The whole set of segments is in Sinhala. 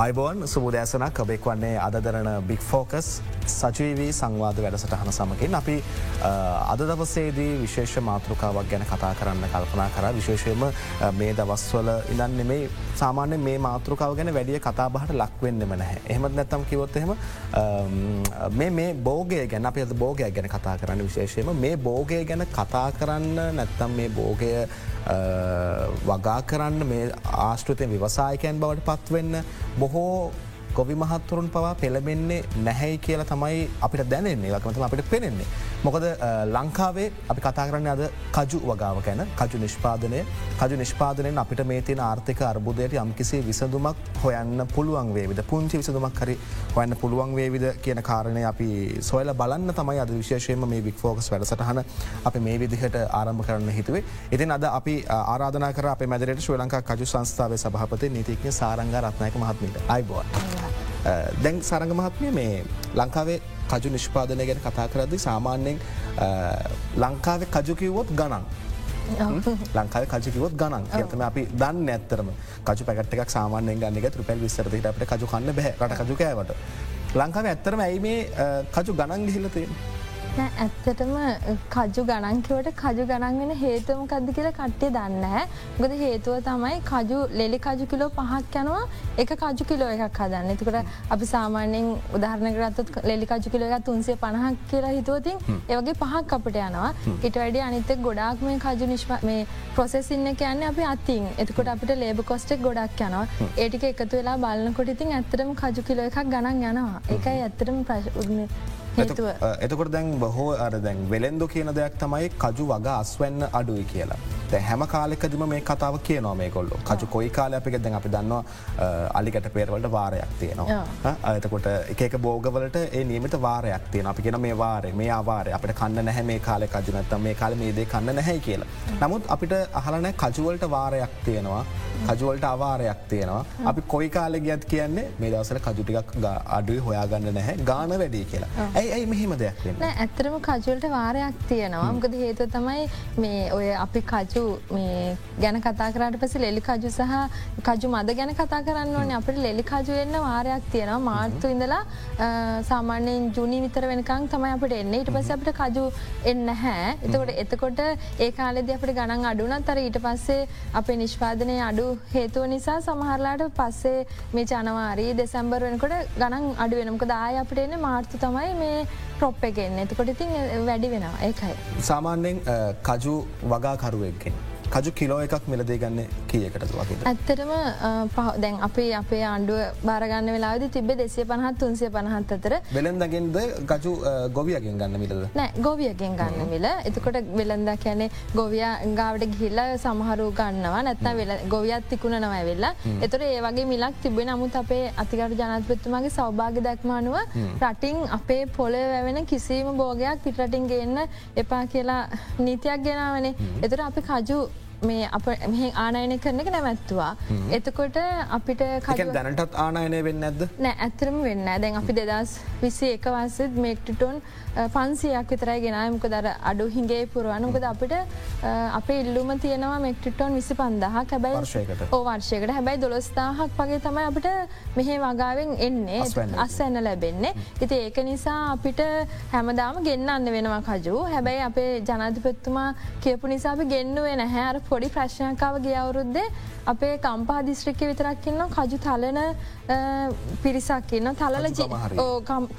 අයිබෝන් සුබදෑසනක් කබෙක් වන්නේ අදදරන බික් ෆෝකස් සජීවී සංවාද වැඩසටහන සමකින් අපි අද දවසේදී විශේෂ මාතෘකාවක් ගැන කතා කරන්න කල්පනා කර. විශේෂයම මේ දවස්වල ඉදන්න මේ සාමාන්‍ය මේ මාතෘකාව ගැන වැඩිය කතාබහට ලක්වෙන්නෙම නැහැ. එහමත් නැත්තම් කිවොත් එහෙම මේ බෝගය ගැන අප බෝගය ගැන කතා කරන්න විශේෂයම මේ බෝගය ගැන කතා කරන්න නැත්තම් මේ බෝගය වගා කරන්න මේ ආශ්ෘතය විවසායකයන් බවට පත්වෙන්න බොහෝ ගොවි මහත්තුරුන් පවා පෙළබෙන්නේ නැහැයි කියලා තමයි අපිට දැනෙන්නේ ලකමතම අපිට පෙනෙන්නේ. මොකද ලංකාවේ අපි කතා කරන්න අද කජු වගාව ගැන කජු නිෂ්පාදනය කජු නිෂ්පාදනයෙන් අපිට මේ තින ආර්ථික අර්බුදයට යම්කිසි විසඳුමක් හොයන්න පුළුවන් වේවිද පුංචි විසඳුමක් හරි හොයන්න පුළුවන් වේවිද කියන කාරණය අපි සොයල බලන්න තමයි අද විශේෂයම මේ වික්‍ෆෝකස් වැඩසටහන අපි මේ විදිහට ආරම්භ කරන්න හිතුවේ. ඉතින් අද අපි ආරාධනා කර අප මැදරට ශ්‍ර ලංකා කජු සංස්ථාව සභහපති නීතික්ඥ සාරංග රත්නයක මහත්මීට අයිබෝන්. දැන් සරඟ මහත්මය මේ ලංකාවේ කජු නිෂ්පාදනය ගැන කතා කරදදි සාමාන්‍යයෙන් ලංකාවේ කජුකිවොත් ගණන්. ලංකාව කජකිවොත් ගණන් ඇතම අපි දන්න ඇත්තරම කජු පැකටක් සාමානය ගන්නක ත්‍රපැල් විස්සරට අපට කජු කන්න බැහ රට කජුකෑවට. ලංකාව ඇත්තරම ඇයි මේ කජු ගණන් ගිහිලතේ. ඇත්තටම කජු ගණන්කිවට කජු ගණන් වෙන හේතුවමකක්ද කියලා කට්ටේ දන්න ගොද හේතුව තමයි කජු ලෙලි කජු කිලෝ පහක් යනවා එක කජු කිලෝ එකක් හදන්න. එතකට අපි සාමාන්‍යෙන් උදාහරණකරත් ලෙලි කජු කිලෝ එක තුන්සේ පණහක් කියලා හිතුවතින් ඒවගේ පහක් අපට යනවා. ඉට වැඩි අනිතෙක් ගොඩාක් මේ කජු නිශ්ප මේ ප්‍රොසෙසින්න කියන්න අපි අත්තින් එතකොට අපිට ලේබ කොස්ටෙක් ගොඩක් යනවා. ඒටික එකතු වෙලා බලන්නකොට ඉතින් ඇත්තරම කජු කිලෝ එකක් ගණන් යනවා. ඒකයි ඇත්තරම ප්‍රශ් එතකොට දැන් බොහෝ අර දැන් වෙලෙන්දු කියන දෙයක් තමයි කජු වග අස්වන්න අඩුයි කියලා. හැම කාලෙකදම මේ කතාව කියනවා මේ කොල්ල කජු කොයි කාල අපික දැන් අපි දන්නවා අලිකට පේරවලට වාරයක් තියෙනවා. එතකොට එක බෝගවලට ඒ නියමට වාරයක් තියෙන අපි කියෙන මේ වාරය මේ ආවාරය අපට කන්න නැහැ මේ කාල කජුනත්ත මේ කාල මේ දේ කන්න නැහැ කියලා. නමුත් අපිට අහලනෑ කජුවලට වාරයක් තියෙනවා. කජුවලට අවාරයක් තියෙනවා. අපි කොයි කාලෙ ගත් කියන්නේ මේ දවසල කජුටිකක් අඩුයි හොයාගන්න නැහැ ගාන වැඩි කියලා. ඇයි ඇයි මෙහෙම දෙයක් ඇත්තරම කජුවලට වාරයක් තියෙනවා. මකද හේතු තමයි මේ ඔය අපි කජු ගැන කතා කරට පස ලෙලි කජු සහ කජු මද ගැන කතා කරන්න ඕන. අපට ලෙලි කජු එන්න වාරයක් තියෙනවා. මාර්තු ඉඳලා සාමාන්‍යයෙන් ජුනි විතර වෙනකං තමයි අපට එන්න. ඉට පස අපට කජු එන්න හැ එතකොට එතකොට ඒ කාලෙද අපට ගණන් අඩුනත් අර ඊට පස්සේ අපේ නිෂ්පාදනය අඩු හේතුව නිසා සමහරලාට පස්සේ මේ ජනවාරී දෙසැම්බර් වෙනකොට ගණන් අඩු වෙනමක දාය අපට එන්න මාර්තු තමයි මේ ප්‍රොප් එකෙන් එතකොට ඉතින් වැඩි වෙනවා ඒකයි. සාමාන්‍යෙන් කජු වගාකරුවෙක්ගෙන්. කජු කිලෝ එකක් මිලදේ ගන්න කියකට වගේ. ඇත්තටම දැන් අපේ අපේ ආණ්ඩුව බාරගන්න වෙලාද තිබ දෙසේ පහත් තුන්සිය පණහත් අතර වෙලෙන්දගෙන්ද ගජු ගොවියගෙන් ගන්න මිලද? නෑ ගොවියගෙන් ගන්න මිල. එතකොට වෙළඳ කියැනෙ ගොවිය ගාවට ගිහිල්ල සමහරු ගන්නවා. නැත්න වෙල ගොවියත් තිකුණනව වෙල්ලා එතොට ඒ වගේ මිලක් තිබේ නමුත් අපේ අතිකට ජනත්පත්තුමගේ සෞභාග දැක්මානුව රටින් අපේ පොල වැවෙන කිසිීම බෝගයක් පිටරටින් ගන්න එපා කියලා නීතියක් ගෙනාවනේ. එතර අපි කජු මේ අප මෙහ ආනයනය කරන එක නැමැත්තුවා. එතකොට අපිට දැනටත් ආනයනය වෙන්න ඇද නෑ ඇතරම වෙන්න දැන් අපි දෙදස් විසි එකවසත් මේක්ටිටොන් පන්සියක් විතරයි ගෙනයමක දර අඩු හිගේ පුරුවනුකද අපිට අපේ ඉල්ලුම තියෙනවා මෙක්ටිටොන් විසි පන්දහ හැබයි ඕවර්ශයකට හැබැයි දොළස්ථාහක් වගේ තමයි අපිට මෙහෙ වගාවෙන් එන්නේ. අස්සන්න ලැබෙන්නේ. ඉති ඒක නිසා අපිට හැමදාම ගෙන්න්න වෙනවා කජු. හැබැයි අපේ ජනතිපත්තුමා කියපු නිසා අපි ගෙන්නුවේ නැහැ. පොඩි ප්‍රශ්නයකාව ගිය අවුරුද්දේ අපේ කම්පා දිස්ත්‍රික්ක විතරක්කින්න කජු තලන පිරිසක්කින්න තලල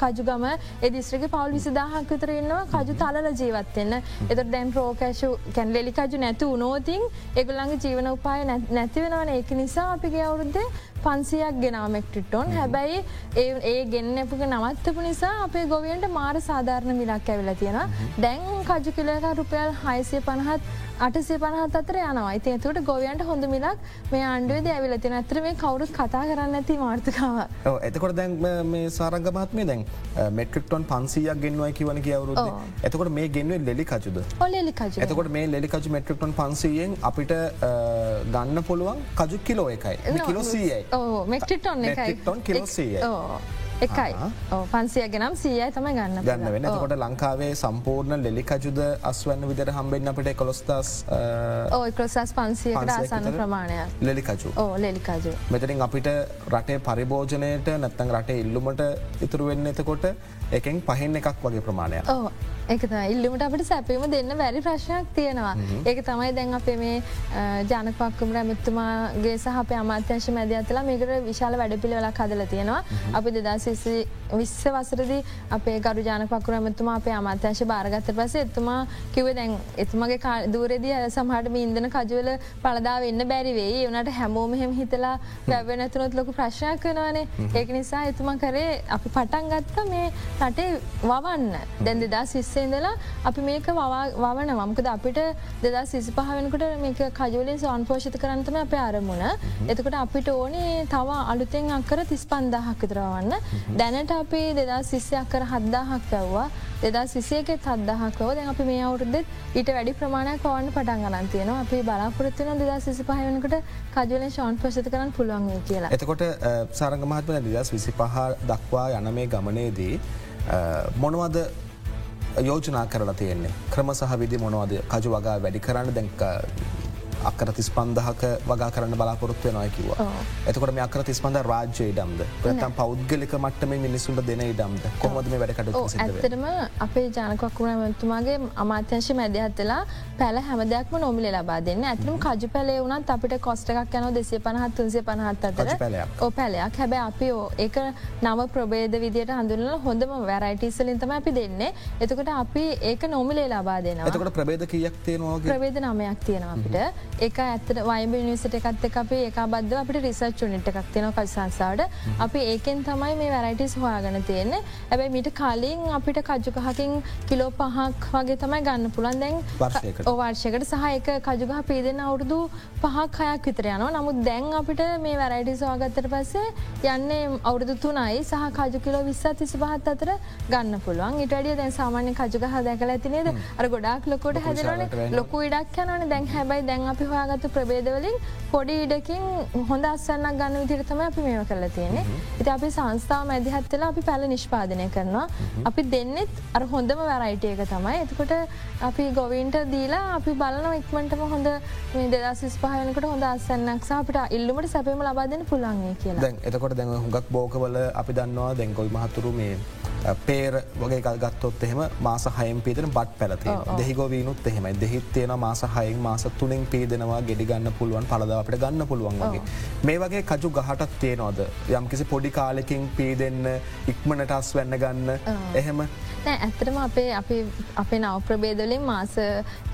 කජුගම එදිස්ත්‍රික පවල් විසිදාහක් විතර ඉන්නවා කජු තලල ජීවත්වෙන්න එත දැම් ප්‍රෝකෑශු කැන් ලෙලි කජු නැතු උනෝතින් එගුල්ලන්ගේ ජීවන උපාය නැතිවෙනවන ඒක නිසා අපිගේ අවුරුද්දේ පන්සියක් ගෙනාමෙක්ටිටොන් හැබැයි ඒ ඒ ගෙන්න්නපුක නවත්තපු නිසා අපේ ගොවියන්ට මාර සාධාරණ මිලක් ඇවිල තියෙන දැන් කජු කිලක රුපියල් හයිසිය පණහත් අටසේ පනහත් අතර යනවා. ඉති ඇතුට ගොවයන්ට හොඳ මිලක් මේ ආණ්ඩුවද ඇවිලති ඇතර මේ කවරුත් කතා කරන්න ඇති මාර්ථකාව එතකොට දැන් මේ සාරංගමත්මේ දැන් මෙට්‍රික්ටොන් පන්සියක් ගෙන්වයි කිවන කියවරු එතකොට මේ ගෙන්ව ලෙලි කචුද ලෙලිකජ එතකොට මේ ලෙලිකජු මෙට්‍රික්ටොන් පන්සියෙන් අපිට ගන්න පුළුවන් කජු කිලෝ එකයි. කිලෝ සීයයි. මෙක්ටිටොන් ටොන් කිලෝ සීය එකයි. පන්සිය ගෙනම් සීයයි තම ගන්න ගන්න වෙන කොට ලංකාවේ සම්පූර්ණ ලෙලිකජුද අස්වන්න විදර හම්බෙන් අපට කොළොස්තස් ඕකොසස් පන්සියකට ආසන්න ප්‍රමාණය ලෙලිකජු. ඕ ලෙලිකජු. මෙතරින් අපිට රටේ පරිභෝජනයට නැත්තං රටේ ඉල්ලුමට ඉතුරු වෙන්න එතකොට එකෙන් පහෙන් එකක් වගේ ප්‍රමාණය ඕ එක ඉල්ලුමට අපට සැපීම දෙන්න වැරි ප්‍රශ්නයක් තියෙනවා. ඒක තමයි දැන් අපේ මේ ජනපක්කුම රැමත්තුමාගේ සහ අමාත්‍යංශ මැද අතලා මේකට විශාල වැඩ පිළිවෙලක් හදල තියෙනවා. අපි දෙදා විස්ස වසරදි අපේ ගරු ජනපක්කු රැමතුමා අපේ අමාත්‍යංශ භාරගත පස එතුමා කිව දැන් එතුමගේ දූරෙදී සමහටම ඉන්දන කජුවල පලදා වෙන්න බැරිවෙයි වනට හැමෝම හෙම හිතලා පැවෙනැතුනොත් ලොක ප්‍රශ්නයක් වනවානේ. ඒක නිසා එතුමා කරේ අපි පටන් ගත්ත මේ රටේ වවන්න. දැන් දෙදා සිස්සේ ඉඳලා අපි මේක වවන මමකද අපිට දෙදා සිසි පහවෙනකට මේක කජුලින් සන්පෝෂිත කරන්තම අප අරමුණ. එතකට අපිට ඕනේ තව අලුතෙන් අක්කර තිස් පන්දාහක් විතරවන්න දැනට අපි දෙදා සිස්සය අක්කර හද්දාහක් පැව්වා දෙදා සිසියකෙත් හදදාහකෝ දැන් අපි මේ අවුරුද්දෙත් ඊට වැඩි ප්‍රමාණයක් පවන්න පටන් ගන්න තියෙනවා. අපි බලාපොරත්තුන දෙදා සිසි පහවනකට කජුලෙන් ශාන් ප්‍රශත කරන්න පුළුවන් කියලා. එතකොට සාරංග මහත්වන දෙදස් විසි පහ දක්වා යන මේ ගමනේදී මොනවද යෝජනා කරලා තියෙන්නේ. ක්‍රම සහ විදි මොනවද? කජු වගා වැඩි කරන්න දැක අක්කර තිස් පන්දහක වගා කරන්න බලාපොරොත්ව වෙනවා කිව එතකොට මේ අකර තිස් පන්ද රාජ්‍ය ඉඩම්ද? ප්‍රතම් පෞද්ගලික මට්ටම මිනිසුන්ට දෙන ඉඩම්ද? කොමද මේ වැඩකට ඇතරම අපේ ජනකොක්කුණමතුමාගේ අමාත්‍යංශ මැදහත්වෙලා පැල හැම දෙයක්ම නොමිල ලබා දෙන්න. ඇතනම් කජු පැලේ වුණත් අපිට කොස්ටක් යන දෙසේ පනහත් තුන්සේ පනහත් අතර. ඕ පැලයක්. හැබැ අපි ඒක නව ප්‍රබේද විදියට හඳුනල හොඳම වැරයිටස්සලින්තම අපි දෙන්නේ. එතකොට අපි ඒක නොමිලේ ලබා දෙන්න එතකට ප්‍රබේද කියක් තියෙනවා ප්‍රබේද නමයක් තියෙනවා අපිට ඒක ඇත්තට වයිබ නිසට එකත් එක අපේ එක බද්ධ අපට රිසර්ච් නිට එකක් තියෙන කල්සංසාට අපි ඒකෙන් තමයි මේ වැරයිටිස් හොයාගන තියෙන්නේ. ඇබැයි මිට කලින් අපිට කජුකහකින් කිලෝ පහක් වගේ තමයි ගන්න පුළන් දැන් ඕවාර්ෂයකට සහ එක කජුගහ පේදෙන අවුරුදු පහක් හයක් විතර යනවා. නමුත් දැන් අපිට මේ වැරයිටිස් වාගත්තර පස්සේ යන්නේ අවුරුදු තුනයි සහ කජු කිලෝ විස්සා තිසි පහත් අතර ගන්න පුළුවන්. ඉටඩිය දැන් සාමාන්‍ය කජුගහ දැකල ඇතිනේද අර ගොඩක් ලොකොට හැදරන ලොකු ඉඩක් යනවන. දැන් හැබයි දැන් අපි හොයාගත්තු ප්‍රබේදවලින් පොඩි ඉඩකින් හොඳ අස්සන්නක් ගන්න විදිරතම අපි මේම කරලා තියෙන්නේ. ඉති අපි සංස්ථාව මැදිහත්වෙලා අපි පැල නිෂ්පාදනය කරනවා. අපි දෙන්නෙත් අර හොඳම වැරයිටියක තමයි. එතකොට අපි ගොවින්ට දීලා අපි බලන ඉක්මටම හොඳ මේ දෙදසිස් පහයනකට හොඳ අස්සන්නක් අපට ඉල්ලුමට සැපීම ලබාදන පුළන්ගේ කියලා. එතකොට දැන් හුඟක් බෝකවල අපි දන්නවා දැන්කොයි මහතුරු මේ පේර වගේ කල් ගත්තොත් එහෙම මාස හයම් පීදන බට් පැලති දෙහිගොවීනුත් එහෙමයි. දෙහිත් තියෙන මාස හයින් මාස තුනෙන් පීදෙනවා ගෙඩිගන්න පුළුවන් පලද අපට ගන්න පුළුවන් වගේ. මේ වගේ කජු ගහටත් තියෙනවාද යම් කිසි පොඩි කාලෙකින් පීදෙන්න ඉක්මනට අස් වෙන්න ගන්න එහෙම ඇත්තටම අපේ අපේ නව ප්‍රබේදලින් මාස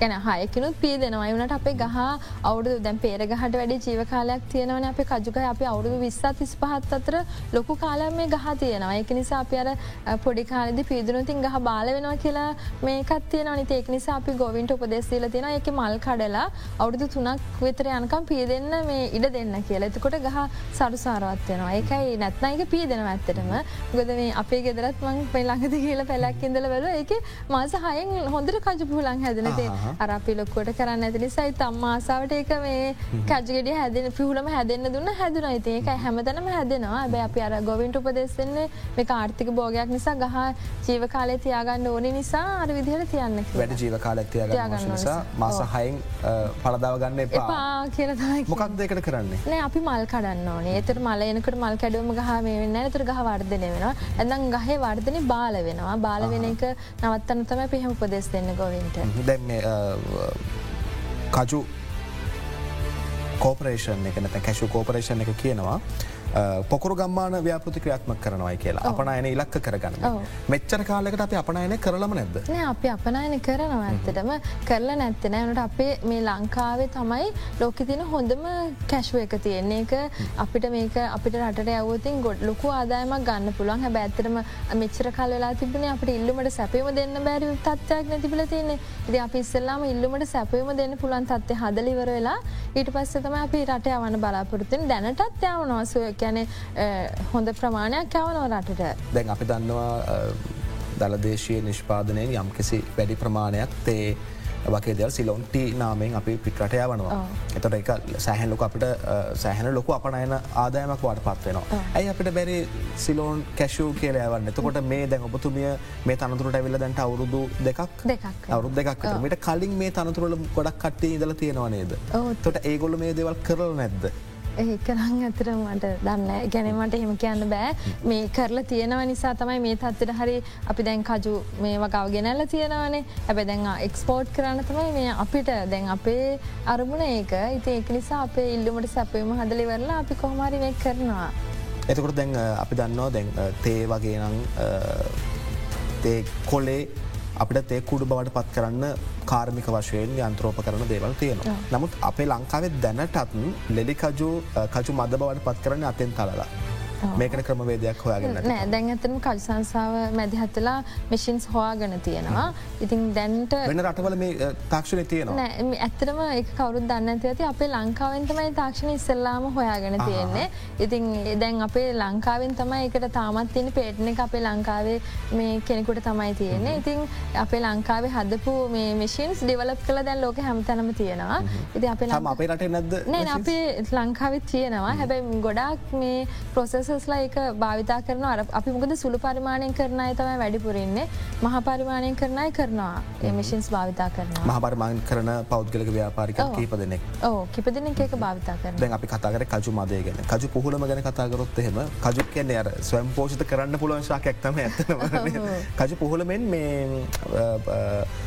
ගැන හයකිනුත් පී දෙනවා වනට අපේ ගහ අවුදු දැන් පේරගහට වැඩි ජීව කාලයක් තියෙනවන අප කජුක අපි අවුරුදු විස්සත් තිස් පහත් අතර ලොකු කාලම් මේ ගහ තියෙනවා. එක නිසා අපි අර පොඩි කාලෙදි පිදුනුතින් ගහ බාල වෙනවා කියලා මේකත් තියෙන නිත ඒක නිසා අපි ගොවින්ට උපදෙස්දීල තියෙන එක මල් කඩලා අවුරුදු තුනක් විතර යනකම් පිය දෙන්න මේ ඉඩ දෙන්න කියලා. එතකොට ගහ සරුසාරවත් වෙනවා. ඒකයි නැත්නයික පිය දෙනවා ඇත්තටම. ගොද මේ අපේ ගෙදරත් මං පෙළඟද කියලා පැලක් දෙයක් ඉඳල බැල එක මස හයෙන් හොඳට කජු පුලන් හැදනතේ අර පිලොක්කොට කරන්න ඇති නිසයි තම් ආසාාවට ඒක මේ කජගෙඩ හැදන පිහුලම හැදන්න දුන්න හැදුන. ඒක හැමතනම හැදෙනවා. බැ අපි අර ගොවින්ට උපදෙස්සන්නේ මේ ආර්ථික බෝගයක් නිසා ගහ ජීව කාලය තියාගන්න ඕනි නිසා අර විදිහට තියන්න වැඩ ජීව කාලයක් තියාගන්න නිසා මස හයින් පලදාවගන්න එපා. කියලතයි මොකක් දෙකට කරන්නේ? නෑ අපි මල් කඩන්න ඕනේ. එතර මල එනකට මල් කැඩුවම ගහ මේ වෙන්න තුර ගහ වර්ධනය වෙනවා. ඇඳම් ගහේ වර්ධනය බාල වෙනවා. බාල වෙන එක නවත්තන්න තම පිහම උපදෙස් දෙන්න ගොවින්ට. දැම් කජු කෝපරේෂන් එක නැත කැශු කෝපරේෂන් එක කියනවා. පොකරු ගම්මාන ව්‍යාපෘති ක්‍රියාත්මක් කරනවයි කියලා. අපනයන ඉලක්ක කරගන්න. මෙච්චර කාලෙකට අප අපනයන කරලම නැද්ද? අපි අපනයන කරනවා ඇත්තටම. කරලා නැත්තන නට අපේ මේ ලංකාවේ තමයි ලෝක තින හොඳම කැශ්ුව එක තියෙන්නේ. එක අපිට මේක අපිට රට ඇවතින් ගොඩ ලොකු ආදායමක් ගන්න පුළුවන්. හැ ඇත්තරම මෙච්චර කල්ලා තිබන අපට ඉල්ලුමට සැපීම දෙන්න බැරි තත්වයක් නැතිබල තියන්නේ. ඉද අපි ඉස්සල්ලාම ඉල්ලුමට සැපීම දෙන්න පුළන් තත්ය හදලිවර වෙලා ඊට පස්සතම අපි රට යවන බලාපොරත්තින් දැනටත් යවනවාසුව ගැන හොඳ ප්‍රමාණයක් යවනව රටට. දැන් අපි දන්නවා දළදේශය නිෂ්පාදනයෙන් යම් කිසි වැඩි ප්‍රමාණයක් තේ වගේ දෙල් සිලොන්ට නාමෙන් අපි පිටරට යවනවා එතොට එක සෑහන් ලොක අපිට සෑහන ලොකු අපනයන ආදායමක් වාට පත්වෙනවා ඇයි අපිට බැරි සිලෝන් කැෂූ කියලයවන්න එතකොට මේ දැන් ඔබතුමිය මේ තනතුරට ඇවිල්ල දැන්ට අවුරුදු දෙකක්? අවුරු දෙකක් මට කලින් මේ තනතුරල ගොඩක් කට්ටේ ඉදල තියෙනවා නේද? තොට ඒගොල මේ දෙවල් කරල නැද්ද ඒකරං ඇතර මට දන්න ගැනීමට එහෙම කියන්න බෑ. මේ කරලා තියෙනව නිසා තමයි මේ තත්වට හරි අපි දැන් කජු මේ වගව ගෙනැල්ල තියෙනවනේ. ඇබැ දැන් එක්ස්පෝර්ට් කරන්න තමයි මේ අපිට දැන් අපේ අරමුණ ඒක. ඉති ඒක නිසා අපේ ඉල්ලුමට සැපීම හදලිවරලා අපි කොහමාරි මේ කරනවා. එතකොට දැන් අපි දන්නවා දැන් තේ වගේ නම් තේ කොලේ අපිට තේ කුඩු බවට පත් කරන්න කාර්මික වශයෙන් යන්ත්‍රෝප කරන දේවල් තියෙනවා. නමුත් අපේ ලංකාවෙත් දැනටත් ලෙඩිකජු කජු මද බවට පත් කරන්න අතෙන් තලලා. මේකට ක්‍රමවේදයක් හොයාගෙන නෑ දැන් ඇතම කල් සංසාාව මැදිහත්තලා මිෂින්ස් හොයාගෙන තියෙනවා. ඉතින් දැන්ට වෙන රටවල මේ තාක්ෂණ තියෙනවා? ඇත්තරම එක කවරුත් දන්න ඇති. අපේ ලංකාවෙන් තමයි තාක්ෂණ ඉස්සල්ලාම හොයාගෙන තියෙන්නේ. ඉතින් දැන් අපේ ලංකාවෙන් තමයි එකට තාමත් තියෙන පේට්න එක අපේ ලංකාවේ මේ කෙනෙකුට තමයි තියෙන්නේ. ඉතින් අපේ ලංකාවේ හදපු මේ මිෂන්ස් ඩිවලප් කළ දැන් ලෝක හැමතැනම තියෙනවා. ඉති අපේ අපේ රට නැද අපේ ලංකාවෙත් තියෙනවා. හැබැයි ගොඩක් මේ ප්‍රොසෙස් ප්‍රොසෙස්ලා එක භාවිතා කරන අර අපි මොකද සුළු පරිමාණයෙන් කරනය තමයි වැඩිපුරන්නේ. මහ පරිමාණයෙන් කරනය කරනවා. එමිෂන්ස් භාවිතා කරන මහපරිමාණ කරන පෞද්ගලක ව්‍යාපාරික කීපදනෙක් ඕ කිපදන එක භාවිතා කරන දැන් අපි කතාකර කජු මදය ගැන. කජු පුහුලම ගැන කතාගරොත් එහෙම කජු කියන්නේ අර ස්වම් පෝෂිත කරන්න පුළුවන්ශාක ඇක්තම ඇතන කජු පුහුලමෙන් මේ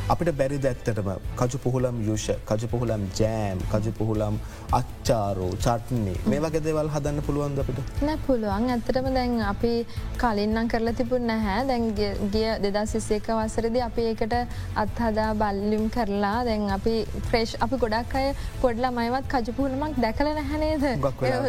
අපිට බැරි දැත්තටම කජු පුහුලම් යුෂ කජු පුහුලම් ජෑම් කජු පුහුලම් අච්චාරෝ චට්න්නේ මේ වගේ දෙවල් හදන්න පුළුවන්ද අපිට? නෑ පුළුව පුළුවන්. ඇත්තටම දැන් අපි කලින්නම් කරලා තිබුණ නැහැ. දැන් ගිය දෙදා සිස්සේක වසරද අපි ඒකට අත්හදා බල්ලිම් කරලා දැන් අපි ෆ්‍රේෂ් අපි ගොඩක් අය පොඩ්ලා මයිවත් කජපුහනමක් දැකල නැහැනේද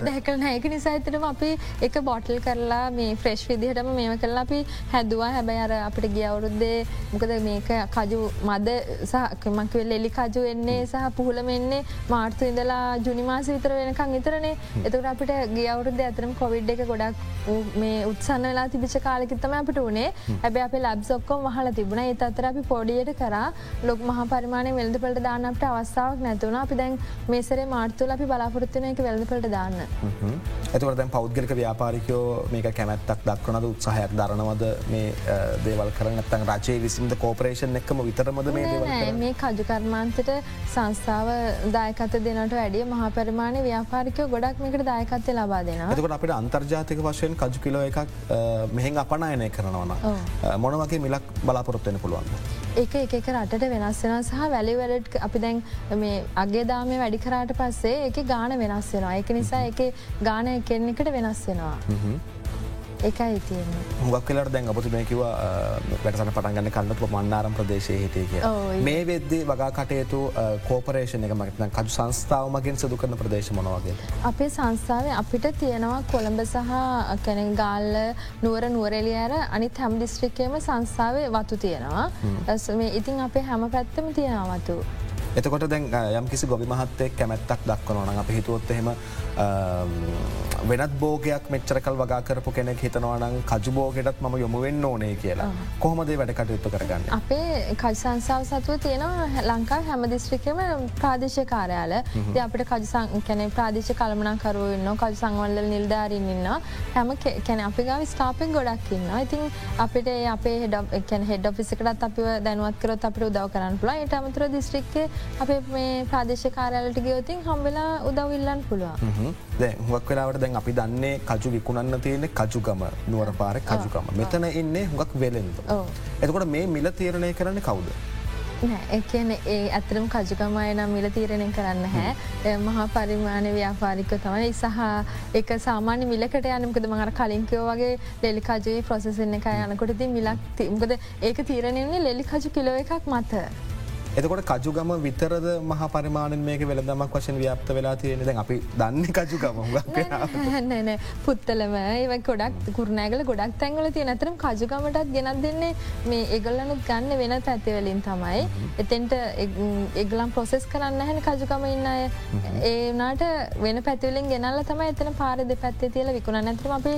දැකල නැයක නිසා ඇතරම අපි එක බොටල් කරලා මේ ෆ්‍රෙෂ් විදිහටම මේම කරලා අපි හැදවා. හැබැයි අර අපිට ගිය අවුරුද්දේ මොකද මේක කජු මද සහකමක්ව ලෙලි කජු එන්නේ සහ පුහුලම එන්නේ මාර්තු ඉඳලා ජුනිමාස විතර වෙනකං ඉතරනේ එතකට අපිට ගිය අවුරුද්ධ ඇතරම කොවිඩ් එක ගොඩක් මේ උත්සන්න වෙලා තිබිච කාලෙකිත්තම අපට වනේ ඇබ අප ලබ් ඔක්කොම් හල තිබුණ. ඒ අතර අපි පොඩියට කර ලොක් මහ පරිමාණය වෙල්දපලට දාන්නට අවස්ථාවක් නැතුවන අපි දැන් මේසරේ මාර්තුල අපි බලාපොරත්තුන එක වෙල්දපලට දාන්න. ඇතුවට දැන් පෞද්ගලික ව්‍යාපාරිකයෝ මේක කැමැත්තක් දක්වනද උත්සාහයක් දරනවද මේ දේවල් කරනත්තන් රජයේ විසින්ද කෝපරේෂන් එක්කම විතරමද මේ මේ කජුකර්මාන්තට සංස්ථාව දායකත දෙනට වැඩිය මහ පරිමාණය ව්‍යාපාරිකය ගොඩක් මේකට දායකත්තය ලබා දෙෙන එතකට අපිට අන්තර්ජාතික වශයෙන් කජු කිලෝ එකක් මෙහෙන් අපනායනය කරනවන මොනවගේ මිලක් බලාපොරොත්වයන පුළුවන්. ඒක එක රටට වෙනස් වෙන සහ වැලි වැඩට් අපි දැන් මේ අගේ දාමය වැඩි කරාට පස්සේ එක ගාන වෙනස් වෙනවා එක නිසා එක ගාන කෙන්නෙකට වෙනස් වෙනවා. එකයි තියන්න. හුවක් කලට දැන් අපතුමය කිව වැඩසට පටන්ගන්න කන්නට මන්නාරම් ප්‍රදේශය කිය මේ වෙද්දේ වගා කටයුතු කෝපරේෂණ එක මගතන කජු සංස්ථාව මගින් සදු කරන ප්‍රදේශ මොනවගේ. අපේ සංස්ථාව අපිට තියෙනවා කොළඹ සහ කැන ගාල්ල නුවර නුවරෙලි අර අනිත් හැම් දිස්ත්‍රිකේම සංස්ථාවේ වතු තියෙනවා. මේ ඉතින් අපේ හැම පැත්තම තියෙනවතු. එතකොට දැන් යම් කිසි ගොවි මහත්තෙක් කැමැත්තක් දක්වනවන අප හිතුවොත් එහෙම වෙනත් බෝගයක් මෙච්චරකල් වගාකරපු කෙනෙක් හිතනවනම් කජුබෝගෙටත් ම යොමුවෙන්න ඕනේ කියලා. කොහොමදේ වැඩ කටයුත්තු කරගන්න. අපේ කල්සංසාාව සතුව තියෙනවා ලංකා හැම දිස්ත්‍රිකම ප්‍රාදේශ කාරයාල. ද අපට කජසං කැන ප්‍රාදේශ කළමනකරුවන්න කල් සංවල්ල නිල්ධාරන්න ඉන්න හැම කැන අපි ගාව ස්ථාපෙන් ගොඩක්කින්න ඉතින් අපිට අපේ හෙඩ හෙඩ ෆිසිකටත් අප දැනුවත් කරොත් අපට උදව කරන්න පුලා ට අමතර දිස්ත්‍රික්කේ අපේ මේ ප්‍රාදේශ කාරයාලට ගයෝතින් හම්වෙලා උදවඉල්ලන්න පුළුවන්. දැ හුවක් වෙලාවට දැන් අපි දන්නේ කජු විකුණන්න තියෙන කජුගම නුවර පාර කජුගම මෙතන එන්නේ හුඟක් වෙලෙන්ද. එතකොට මේ මිල තීරණය කරන්න කවුද. එකන ඒ ඇතරම් කජුකමය නම් මිල තීරණය කරන්න හැ මහා පරිමාණ ව්‍යාපාරික තමයි සහ එක සාමාන්‍ය මිලකට යනකද මඟර කලින්කයෝ වගේ ලෙලිකජුයි ප්‍රොසෙසන්න එක යනකොට ති මිලක් තිම්කද ඒක තීරණයන්නේ ලෙලිකජු කිලෝ එකක් මත. එතකොට කජුගම විතරද මහ පරිමාණෙන් මේක වෙළදමක් වශයෙන් ව්‍යාප්ත වෙලා තියෙන දැන් අපි දන්න කජුගම නැන පුත්තලම ඒ ගොඩක් කුරනෑගල ගොඩක් තැන්ගල තිය නතරම් කජුගමටත් ගෙනත් දෙන්නේ මේ ඒගල්ලනුත් ගන්න වෙන පැතිවලින් තමයි. එතෙන්ට එගලම් ප්‍රොසෙස් කරන්න හැන කජුකම ඉන්න අය. ඒනාට වෙන පැතිවලින් ගෙනල්ල තමයි එතන පාර දෙ පැත්තේ තියල විකුණ නැතරම අපි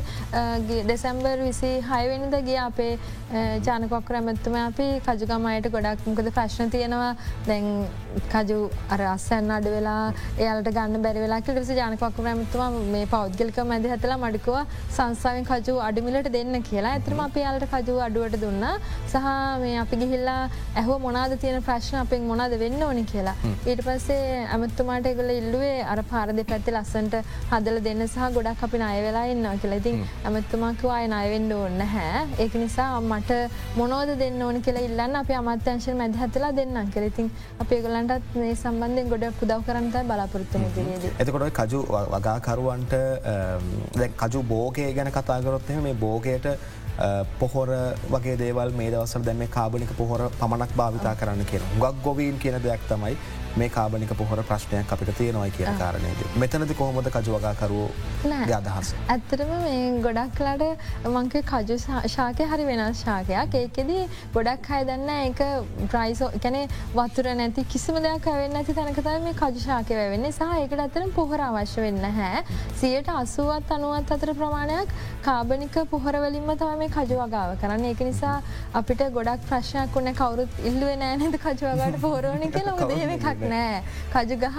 දෙසැම්බර් විසි හයවෙනිද ගිය අපේ ජානකොක්කර ඇමත්තුම. අපි කජුගමයට ගොඩක් මොකද ප්‍රශ්න තියෙනවා තියෙනවා. දැන් කජු අර අස්සන්න අඩ වෙලා එයාලට ගන්න බැරිවෙලා ටස ජනකක්කු ඇමතුවා මේ පෞද්ගලික මැද හතලා මඩිකුව සංසාාවෙන් කජු අඩමිලට දෙන්න කියලා. ඇතරම අප යාලට කජු අඩුවට දුන්න. සහ මේ අපි ගිහිල්ලා ඇහෝ මොනාද තියෙන ප්‍රශ්න අපෙන් මොනාද වෙන්න ඕනි කියලා. ඊට පස්සේ ඇමත්තුමාට එගල ඉල්ලුවේ අර පාරද පැත්ති ලස්සන්ට හදල දෙන්න සහ ගොඩක් අපි අය වෙලා ඉන්න කියලා. ඉතින් ඇමත්තුමාකවා අය අයවෙන්ඩ ඕන්න හැ ඒක නිසා මට මොනෝද දෙන්න ඕනි කියලා ඉල්ලන්න අප අමත්‍යංශ මැද හතලා දෙන්න කෙරඉතින් අපේ ගොලන්ටත් මේ සම්බන්ධයෙන් ගොඩ පුදව් කරන්නත බලාපොරත්තුම දිරියද. එතකොට කජු වගාකරුවන්ට කජු බෝගය ගැන කතාගරොත්ම මේ බෝගයට පොහොර වගේ දේවල් මේ දවසර දැම කාබනික පොහොර පමණක් භාවිතා කරන්න කියෙන ගක් ගොවීන් කියන දෙයක් තමයි මේ කාබනික පොහොර ප්‍රශ්නයක් අපිට තියෙනවයි කියන කාරණයද. මෙතනද කොහොමද කජුවගාකරුව අදහස. ඇත්තරම මේ ගොඩක් කලාට මංක කජු ශාකය හරි වෙනස් ශාකයක්. ඒකෙදී ගොඩක් අය දන්න ඒක ප්‍රයිසෝ කැනෙ වතුර නැති කිසිම දෙයක් වෙන්න ඇති තැනකතම මේ කජු ශාකය වෙන්නේ සහ ඒකට අතරම් පොහොර අවශ්‍ය වෙන්න හැ සියට අසුවත් අනුවත් අතර ප්‍රමාණයක් කාබනික පොහොරවලින්ම තම මේ කජු වගාව කරන්න. ඒක නිසා අපිට ගොඩක් ප්‍රශ්නයක් වන්න කවරුත් ඉල්ලුව නෑනද කජුවගට පොරෝණ කියලා. උදේම එකක් නෑ. කජුගහ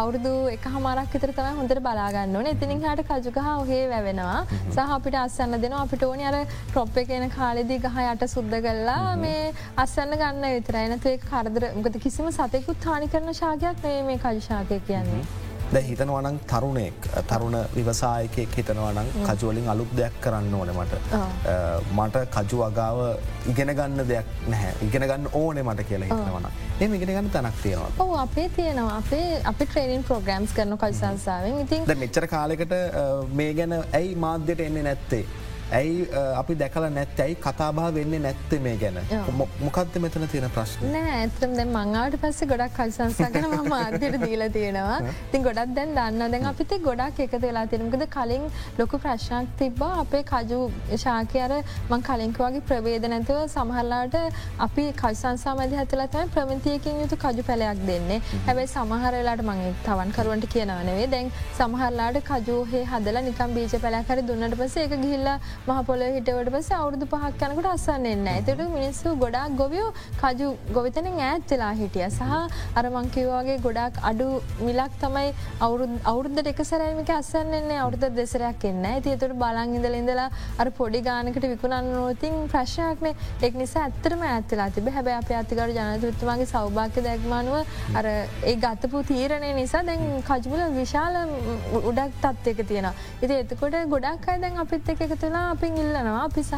අවුරදු එක හමරක් විතර තම හොඳට බලාගන්න ඕන. එතිනින් හට කජුගහ ඔහේ වැවෙනවා. සහ අපිට අස්සන්න දෙනවා. අපිට ඕනි අර ප්‍රොප් එකන කාලෙදී ගහ යට සුද්ද කල්ලා මේ අස්සන්න ගන්න විතරයිනතු කරදර. ගත කිසිම සතෙකුත් හානි කරන ශාකයක් මේ මේ කජශාකය කියන්නේ. ද හිතනවනං තරුණෙක් තරුණ විවසායකෙක් හිතනවනං කජුවලින් අලුත් දෙයක් කරන්න ඕන මට. මට කජු අගාව ඉගෙන ගන්න දෙයක් නැහැ. ඉගෙන ගන්න ඕනෙ මට කියලා හිතනවන එම ඉගෙන ගන්න තැනක් තියෙනවා. ඔ අපේ තියෙනවා. අපේ අපි ට්‍රේනින් ප්‍රෝග්‍රම්ස් කරන කල්සංසාාවෙන් ඉතින් මෙච්චර කාලෙකට මේ ගැන ඇයි මාධ්‍යයට එන්නේ නැත්තේ ඇයි අපි දැකල නැත් ඇයි කතාබා වෙන්න නැත්ත මේ ගැන? මොකක්ද මෙතන තියෙන ප්‍රශ්න? ඇතරම් දැ මංගාවට පස්සේ ගොඩක් කල්සංසාගෙන ම මාධ්‍යයට දීලා තියෙනවා. ති ගොඩක් දැන් දන්න දැන් අපිත ගොඩක් එකත වෙලා තිරමකද කලින් ලොකු ප්‍රශ්නක් තිබ්බා. අපේ කජු ශාකයර මං කලින්කවගේ ප්‍රවේද නැතුව සමහරලාට අපි කල්සංසා මැද හැතලතම ප්‍රමතියකින් යුතු කජු පැලයක් දෙන්නේ. හැබැයි සමහරලාට මගේ තවන්කරුවන්ට කියනවනවේ දැන් සමහරලාට කජූහේ හදල නිකම් බීජ පැලැකර දුන්නට පස එක ගිහිල්ලා මහපොල හිටවට පස අවුදු පහක් යනකට අසන්න එන්න ඇතට මිනිස්සු ගොඩක් ගොවියෝ කජු ගොවිතන ඈත්වෙලා හිටිය. සහ අරමංකිවවාගේ ගොඩක් අඩු මිලක් තමයි අවුරුද්ධ එක සැරමික අස්සන්නේ අවුද්ධ දෙසරයක් එන්න ඇතිතුට බලං ඉඳල ඉඳලා අර පොඩි ගානකට විකුණන්න නෝතින් ප්‍රශ්නයක්න එක් නිසා ඇත්තරම ඇත්වෙලා තිබ හැබැ අප අතිකර ජනතුත්තුමගේ සෞභාක්‍ය දැක්මානුව අර ඒ ගත්තපු තීරණය නිසා දැන් කජුල විශාල උඩක් තත්වයක තියෙන. ඉති එතකොට ගොඩක් අයි දැන් අපිත් එක එකතුලා අපින් ඉල්ලනවා. අපි සහ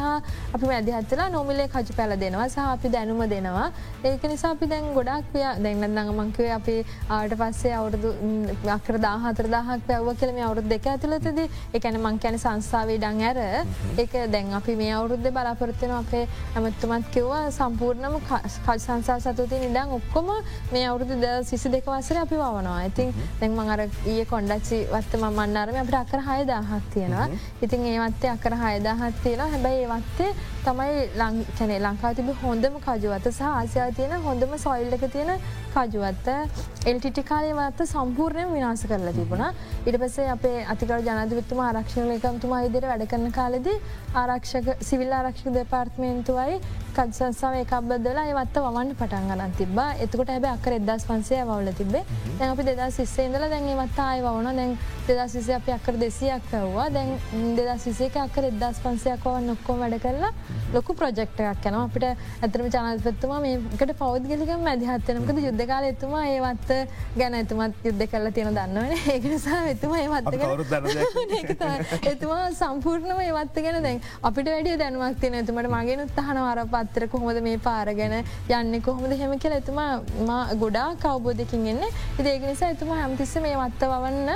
අපි මැදිහත්තලා නොමිලේ කජු පැල දෙනවා. සහ අපි දැනුම දෙනවා. ඒක නිසා අපි දැන් ගොඩක් වය දැන්න දඟ මංකවේ අපි ආට පස්සේ අවුරදු අකර දාහතර දහක් පැව්ව කියලම අවුරුද් දෙක ඇතුළතද. එකැන මං කැන සංස්ථාවේ ඩං ඇර. ඒක දැන් අපි මේ අවුරුද්ධ බලාපොරත්තින අපේ ඇමත්තුමත් කිව්වා සම්පූර්ණම කල් සංසා සතුති නිඩං ඔක්කොම මේ අවුරුදු ද සිසි දෙක වසර අපි වනවා ඉතින් දැන් මං අර ඒ කොන්ඩච්චි වත්ත මන්නරම අපට අකර හය දාහක් තියෙනවා ඉතින් ඒවත්තේ අකර හය අයදහත් තියෙන හැබැයි ඒවත්තේ තමයි ලංකැනේ ලංකා තිබ හොඳම කජුවත සහ ආසියා තියෙන හොඳම සොයිල්ලක තියෙන කජුවත්ත. එල්ටිටි කාලයවත්ත සම්පූර්ණය විනාස කරලා තිබුණා. ඉට පසේ අපේ අතිකර ජනදවිත්තුම ආරක්ෂණ එකම්තුමා ඉදිර වැඩ කරන කාලෙද ආරක්ෂක සිවිල් ආරක්ෂක දෙපාර්ත්මේන්තුවයි කත්සංසාාව එකක් බදලා ඒවත්ත වමන් පටන් ගන්න තිබ එතකොට හැබ අකර එදස් පන්සේ වවල තිබේ දැන් අපි දෙදා සිස්සේ ඉඳල දැන් ඒවත්ත අය වන දැන් දෙදා සිසේ අප අකර දෙසියක් පැව්වා දැන් දෙදා සිසේක අකර එදස් පන්සයක් වන්න ඔක්කෝ වැඩ කරලා ලොකු ප්‍රජෙක්්ටයක් යන අපිට ඇතරම චනල්පත්තුමා මේකට පෞද්ගලික මැදිහත්තනකද යුද්ධකාල එතුමා ඒවත්ත ගැන එතුමත් යුද්ධ කරලා තියෙන දන්නවන. ඒකනිසා එතුම ඒවත්ත එතුමා සම්පූර්ණම ඒවත්ත ගැන දැන් අපිට වැඩිය දැනුවක් තියෙන එතුමට මගෙන උත්තහන වර පත්තර කොහොමද මේ පාරගෙන යන්න? කොහොමද හෙම කියල එතුමා ගොඩා කවබෝධකින් එන්න. ඉදේක නිසා එතුමා හැමතිස්ස මේ වත්ත වන්න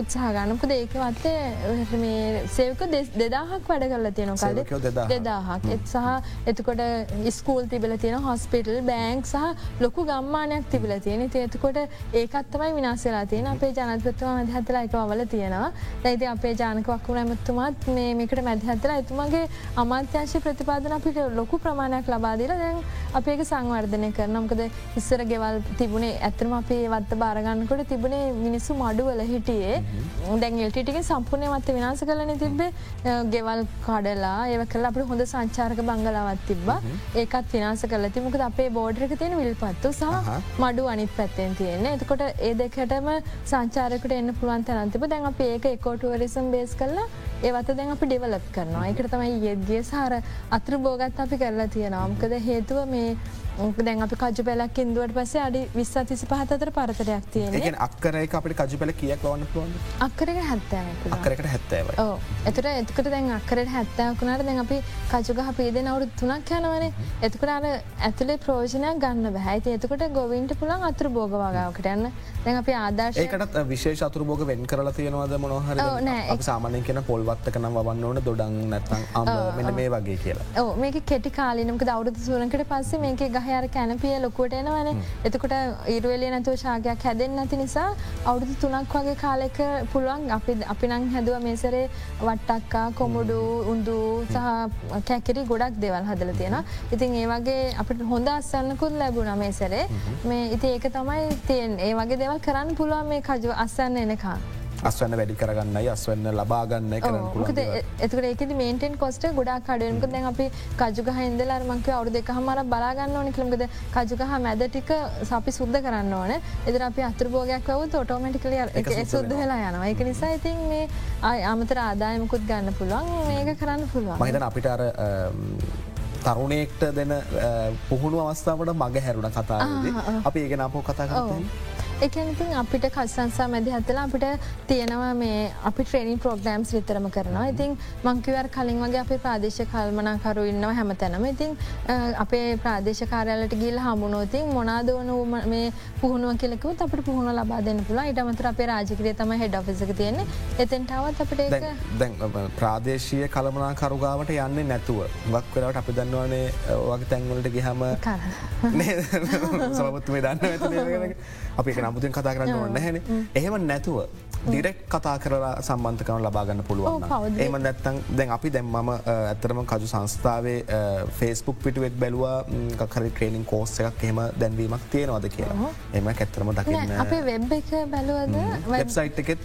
උත්සාහ ගන්නකද ඒක වත්තේ මේ සේවක දෙදාහක් වැඩ කරලා තියෙන කල. දෙදාහක්. එත් සහ එතකොට ස්කූල් තිබල තියෙන හොස්පිටල් බෑංක් සහ ලොකු ගම්මානයක් තිබල තියෙන ඒතකොට ඒකත්තමයි විනාසලා තියෙන අපේ ජනතත්ව මැදිහතලා එක වල තියෙනවා. දැයිති අපේ ජානක වක්කු ඇමත්තුමත් මේකට මැදිහතලා එතුමගේ අමාත්‍යංශ ප්‍රතිපාදන අපිට ලොකු ප්‍රමාණ ප්‍රමාණයක් ලබාදිල දැන් අපේක සංවර්ධනය කරන මොකද ඉස්සර ගෙවල් තිබුණේ ඇතරම අපේ වත්ත බාරගන්නකොට තිබුණේ මිනිස්සු මඩුවල හිටියේ. දැන් එල්ටිටික සම්පූර්ණය මත්ත විනාස කලන තිබේ ගෙවල් කඩලා ඒව කල අපට හොඳ සංචාරක බංගලාවත් තිබ්බා. ඒකත් විනාස කල තිමකද අපේ බෝඩරක තියෙන විල්පත්තු සහ මඩු අනිත් පැත්තෙන් තියෙන්නේ. එතකොට ඒ දෙකටම සංචාරකට එන්න පුළුවන් තැනන්තිබ දැන් අප ඒක එකෝටුවරිසම් බේස් කරලා ඒවත දැන් අපි ඩෙවලප් කරනවා. එකට තමයි යෙද්ගිය සාර අත්‍ර බෝගත් අපි කරලා තියෙනවාමකද හේතුව මේ දැන් අපි කජු පැලක් ඉන්දුවට පසේ අඩි විස්ස තිසි පහතර පරතරයක් තියෙන අක්කරයි අපට කජු පැල කියක් වන්න පුුවන් අක්කරක හැත්තෑ අකරකට හැත්තෑව එතුට එතකට දැන් අක්කරට හැත්තෑකුණට දැන් අපි කජුගහ පේද නවරු තුනක් යනවන. එතකට අර ඇතුලේ ප්‍රෝජනයක් ගන්න බැහැයි එතකොට ගොවින්ට පුළන් අතුර බෝග වගාවකට යන්න. දැන් අපි ආදර්ශයකටත් විශේෂ අතුර බෝග වෙන් කරලා තියෙනවද මොනහර නෑ. සාමානය කියන පොල්වත්තක නම් වන්න ඕන දොඩන් නැත්තන් අම මෙන්න මේ වගේ කියලා. ඕ මේක කෙටි කාලිනක දවුරුදු සූරකට පස්සේ මේක ගහ අර කැනපිය ලොකුවට එනවන. එතකොට ඉරුවලිය නැතුව ශාගයක් හැදෙන් නැති නිසා අවුරුදු තුනක් වගේ කාලෙක පුළුවන් අපි අපි නං හැදුව මේසරේ වට්ටක්කා කොමුඩු උන්දු සහ කැකිරි ගොඩක් දෙවල් හදල තියෙන ඉතින් ඒ වගේ අපට හොඳ අස්සන්නකුත් ලැබුණ මේසරේ. මේ ඉති ඒක තමයි තියෙන් ඒ වගේ දෙවල් කරන්න පුළුවන් මේ කජු අස්සන්න එනකා. අස්වන්න වැඩි කරගන්නයි අස්වන්න ලබාගන්න කරන්න එතකට ඒකද මේන්ටෙන් කොස්ට ගොඩා කඩුවක දැන් අපි කජුගහ ඉදල අර්මංක අවු දෙක හමර බලාගන්න ඕන කළමද කජුගහ මැදටික සපි සුද්ද කරන්න ඕන. එදර අපි අතුරභෝගයක් වව ටෝමටිකල සුද්ද වෙලා යනවා. එක නිසා ඉතින් මේ අය අමතර ආදායමකුත් ගන්න පුළුවන්. මේක කරන්න පුළුවන්. මහිතන අපිට අර තරුණයෙක්ට දෙන පුහුණු අවස්ථාවට මග හැරුණ කතාද අපි ඒගෙන අපෝ කතා කරන්න. එකනතින් අපිට කස්සන්සා මැදි හත්තලා අපිට තියෙනවා මේ අපි ට්‍රේනින් ප්‍රෝග්‍රම්ස් විතරම කරනවා. ඉතින් මංකිවර් කලින් වගේ අපේ ප්‍රාදේශ කල්මනාකරු ඉන්නවා හැම තැනම ඉතින් අපේ ප්‍රාදේශකාරයාලට ගිල් හමුණෝතින් මොනාදවන මේ පුහුණුව කෙලෙකුත් අපට පුහුණ ලබා දෙන්න පුලා ඉටමතර අපේ රාජකරය තම හෙඩ ෆිසක තියෙන්නේ. එතෙන්ටවත් අපට දැන් ප්‍රාදේශය කළමනා කරුගාවට යන්න නැතුව. ගක් වෙලාවට අපි දන්නවනේ වගේ තැන්වලට ගිහම සමත්තුමේ දන්න අපි නමුතින් කතා කරන්න ඕන්න හැන එහෙම නැතුව ඩිරෙක් කතා කරලා සම්බන්ධකන ලබාගන්න පුළුවන් ඒම නැත්තන් දැන් අපි දැම්මම ඇතරම කජු සංස්ථාවේ ෆේස්බුක් පිටුවෙත් බැලවා කර ට්‍රේනිින් කෝස්ස එකක් එහෙම දැන්වීමක් තියෙනවද කියලා. එම ඇත්තරම දකින්න අපේ වෙබ් එක බැලුවද? වෙබ්සයිට් එකෙත්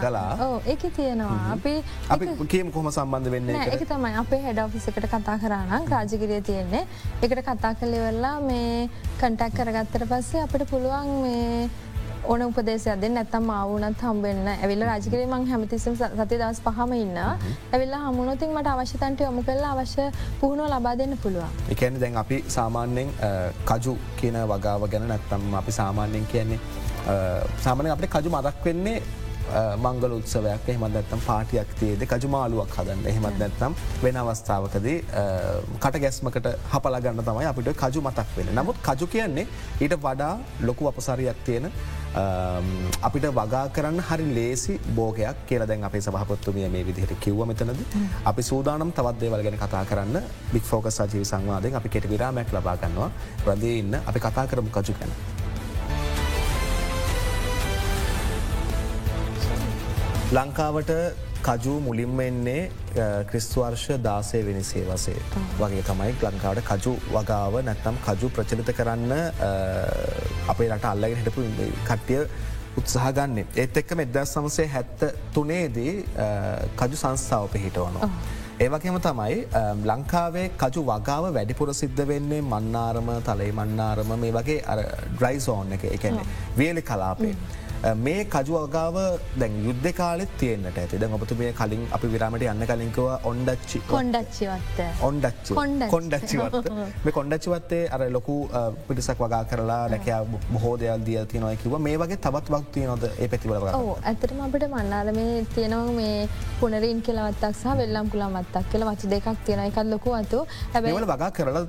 කලා ඒක තියෙනවා. අපි අපි කියම කොම සම්බන්ධ වෙන්න එක තමයි. අපේ හෙඩ ෆිසකට කතා කරන්න රාජගිරිය තියෙන්නේ. එකට කතා කලෙවෙල්ලා මේ කටක් කරගත්තර පස්සේ අපට පුළුවන් මේ ඕන උපදේශයක් දෙන්න නැත්තම් ආවුනත් හම්බෙන්න්න ඇවිල්ල රජගරේ මං හැමතිසම් සති දස් පහම ඉන්න ඇවිල්ලා හමුණොතින් මට අවශ්‍යතන්ට යොමු කරලා අවශ්‍ය පුහුණුව ලබා දෙන්න පුළුවන්. එකන දැන් අපි සාමාන්‍යයෙන් කජු කියන වගාව ගැන නැත්තම් අපි සාමාන්‍යයෙන් කියන්නේ සාමානය අපට කජු මදක් වෙන්නේ මංගල උත්සවයක් එහමත් නැත්තම් පාටියක් තියේද කජුමාලුවක් හදන්න. එහෙමත් නැත්තම් වෙන අවස්ථාවකදී කට ගැස්මකට හපල ගන්න තමයි අපිට කජු මතක් වෙන නමුත් කජු කියන්නේ ඊට වඩා ලොකු අපසරියක් තියෙන අපිට වගා කරන්න හරි ලේසි බෝගයක් කියලා දැන් අපේ සහපත්තුමිය මේ විදිහට කිව්ව මෙතනද. අපි සූදානම් තවත්දේවල් ගැන කතා කරන්න බික් ෆෝක සජීවි සංවාදයෙන් අපි කෙට විරාමැක් ලබාගන්නවා රදේ ඉන්න අපි කතා කරමු කජු ගැන. ලංකාවට කජු මුලින්ම එන්නේ ක්‍රිස්තුවර්ෂ දාසය වෙනසේ වසේ වගේ තමයි ලංකාවට කජු වගාව නැත්තම් කජු ප්‍රචලිත කරන්න අපේ රට අල්ලගෙන හිටපු කට්ටිය උත්සාහ ගන්න. ඒත් එක්ක මෙදස් සමසේ හැත්ත තුනේදී කජු සංස්ථාව පිහිටවනවා. ඒවගේම තමයි ලංකාවේ කජු වගාව වැඩිපුර සිද්ධ වෙන්නේ මන්නාරම තලයි මන්නාරම මේ වගේ ඩ්‍රයිසෝන් එක එකන්නේ වේලි කලාපේ. මේ කජුවගාව දැන් යුද්ධ කාලෙත් තියෙන්න්නට ඇති. දැන් ඔබතු මේ කලින් අපි විරාමට යන්න කලින්කව ඔන්ඩච්චි. කොන්ඩච්චිවත්ත ඔන්ඩච්චි. කොන්ඩච්චිවත්ත මේ කොන්ඩච්චිවත්තේ අර ලොකු පිටිසක් වගා කරලා රැකයා බොහෝ දෙයල් දිය තියනොය කිව මේ වගේ තවත් වක්තිය නොද ඒ පැතිවල ඇතරම අපට මන්නාල මේ තියෙනවා මේ පුනරින් කියලවත්තක් සහ වෙල්ලම් පුළමත්තක් කියල වච දෙකක් තියෙන එකත් ලොකු අතු හැබැවල වගා කරලා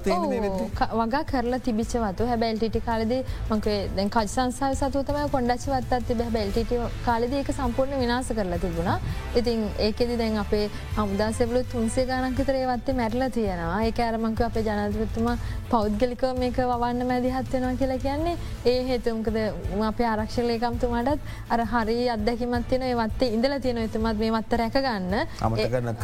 වගා කරලා තිබිචවතු හැබැල් ටිටි කාලද මංකේ දැන් කජ සංසාව සතුතම කොන්ඩච්චිවත්තත් තිබ බැල්ට කාලෙද ඒක සම්පූර්ණ විනාස කරලා තිබුණා. ඉතින් ඒකෙදි දැන් අපේ හමුදාසෙවලු තුන්සේ ගණන්කිතරේ වත්තේ මැරල තියෙනවා. ඒ අරමංක අපේ ජනතතුම පෞද්ගලික මේක වන්න මැදිහත්වෙනවා කියලා කියන්නේ. ඒ හේතුම්කද අපේ ආරක්ෂලයකම්තුමාටත් අර හරි අදැකිමත් තියෙන වත්තේ ඉඳල තියෙන එතුමත් මේ මත්ත රැකගන්න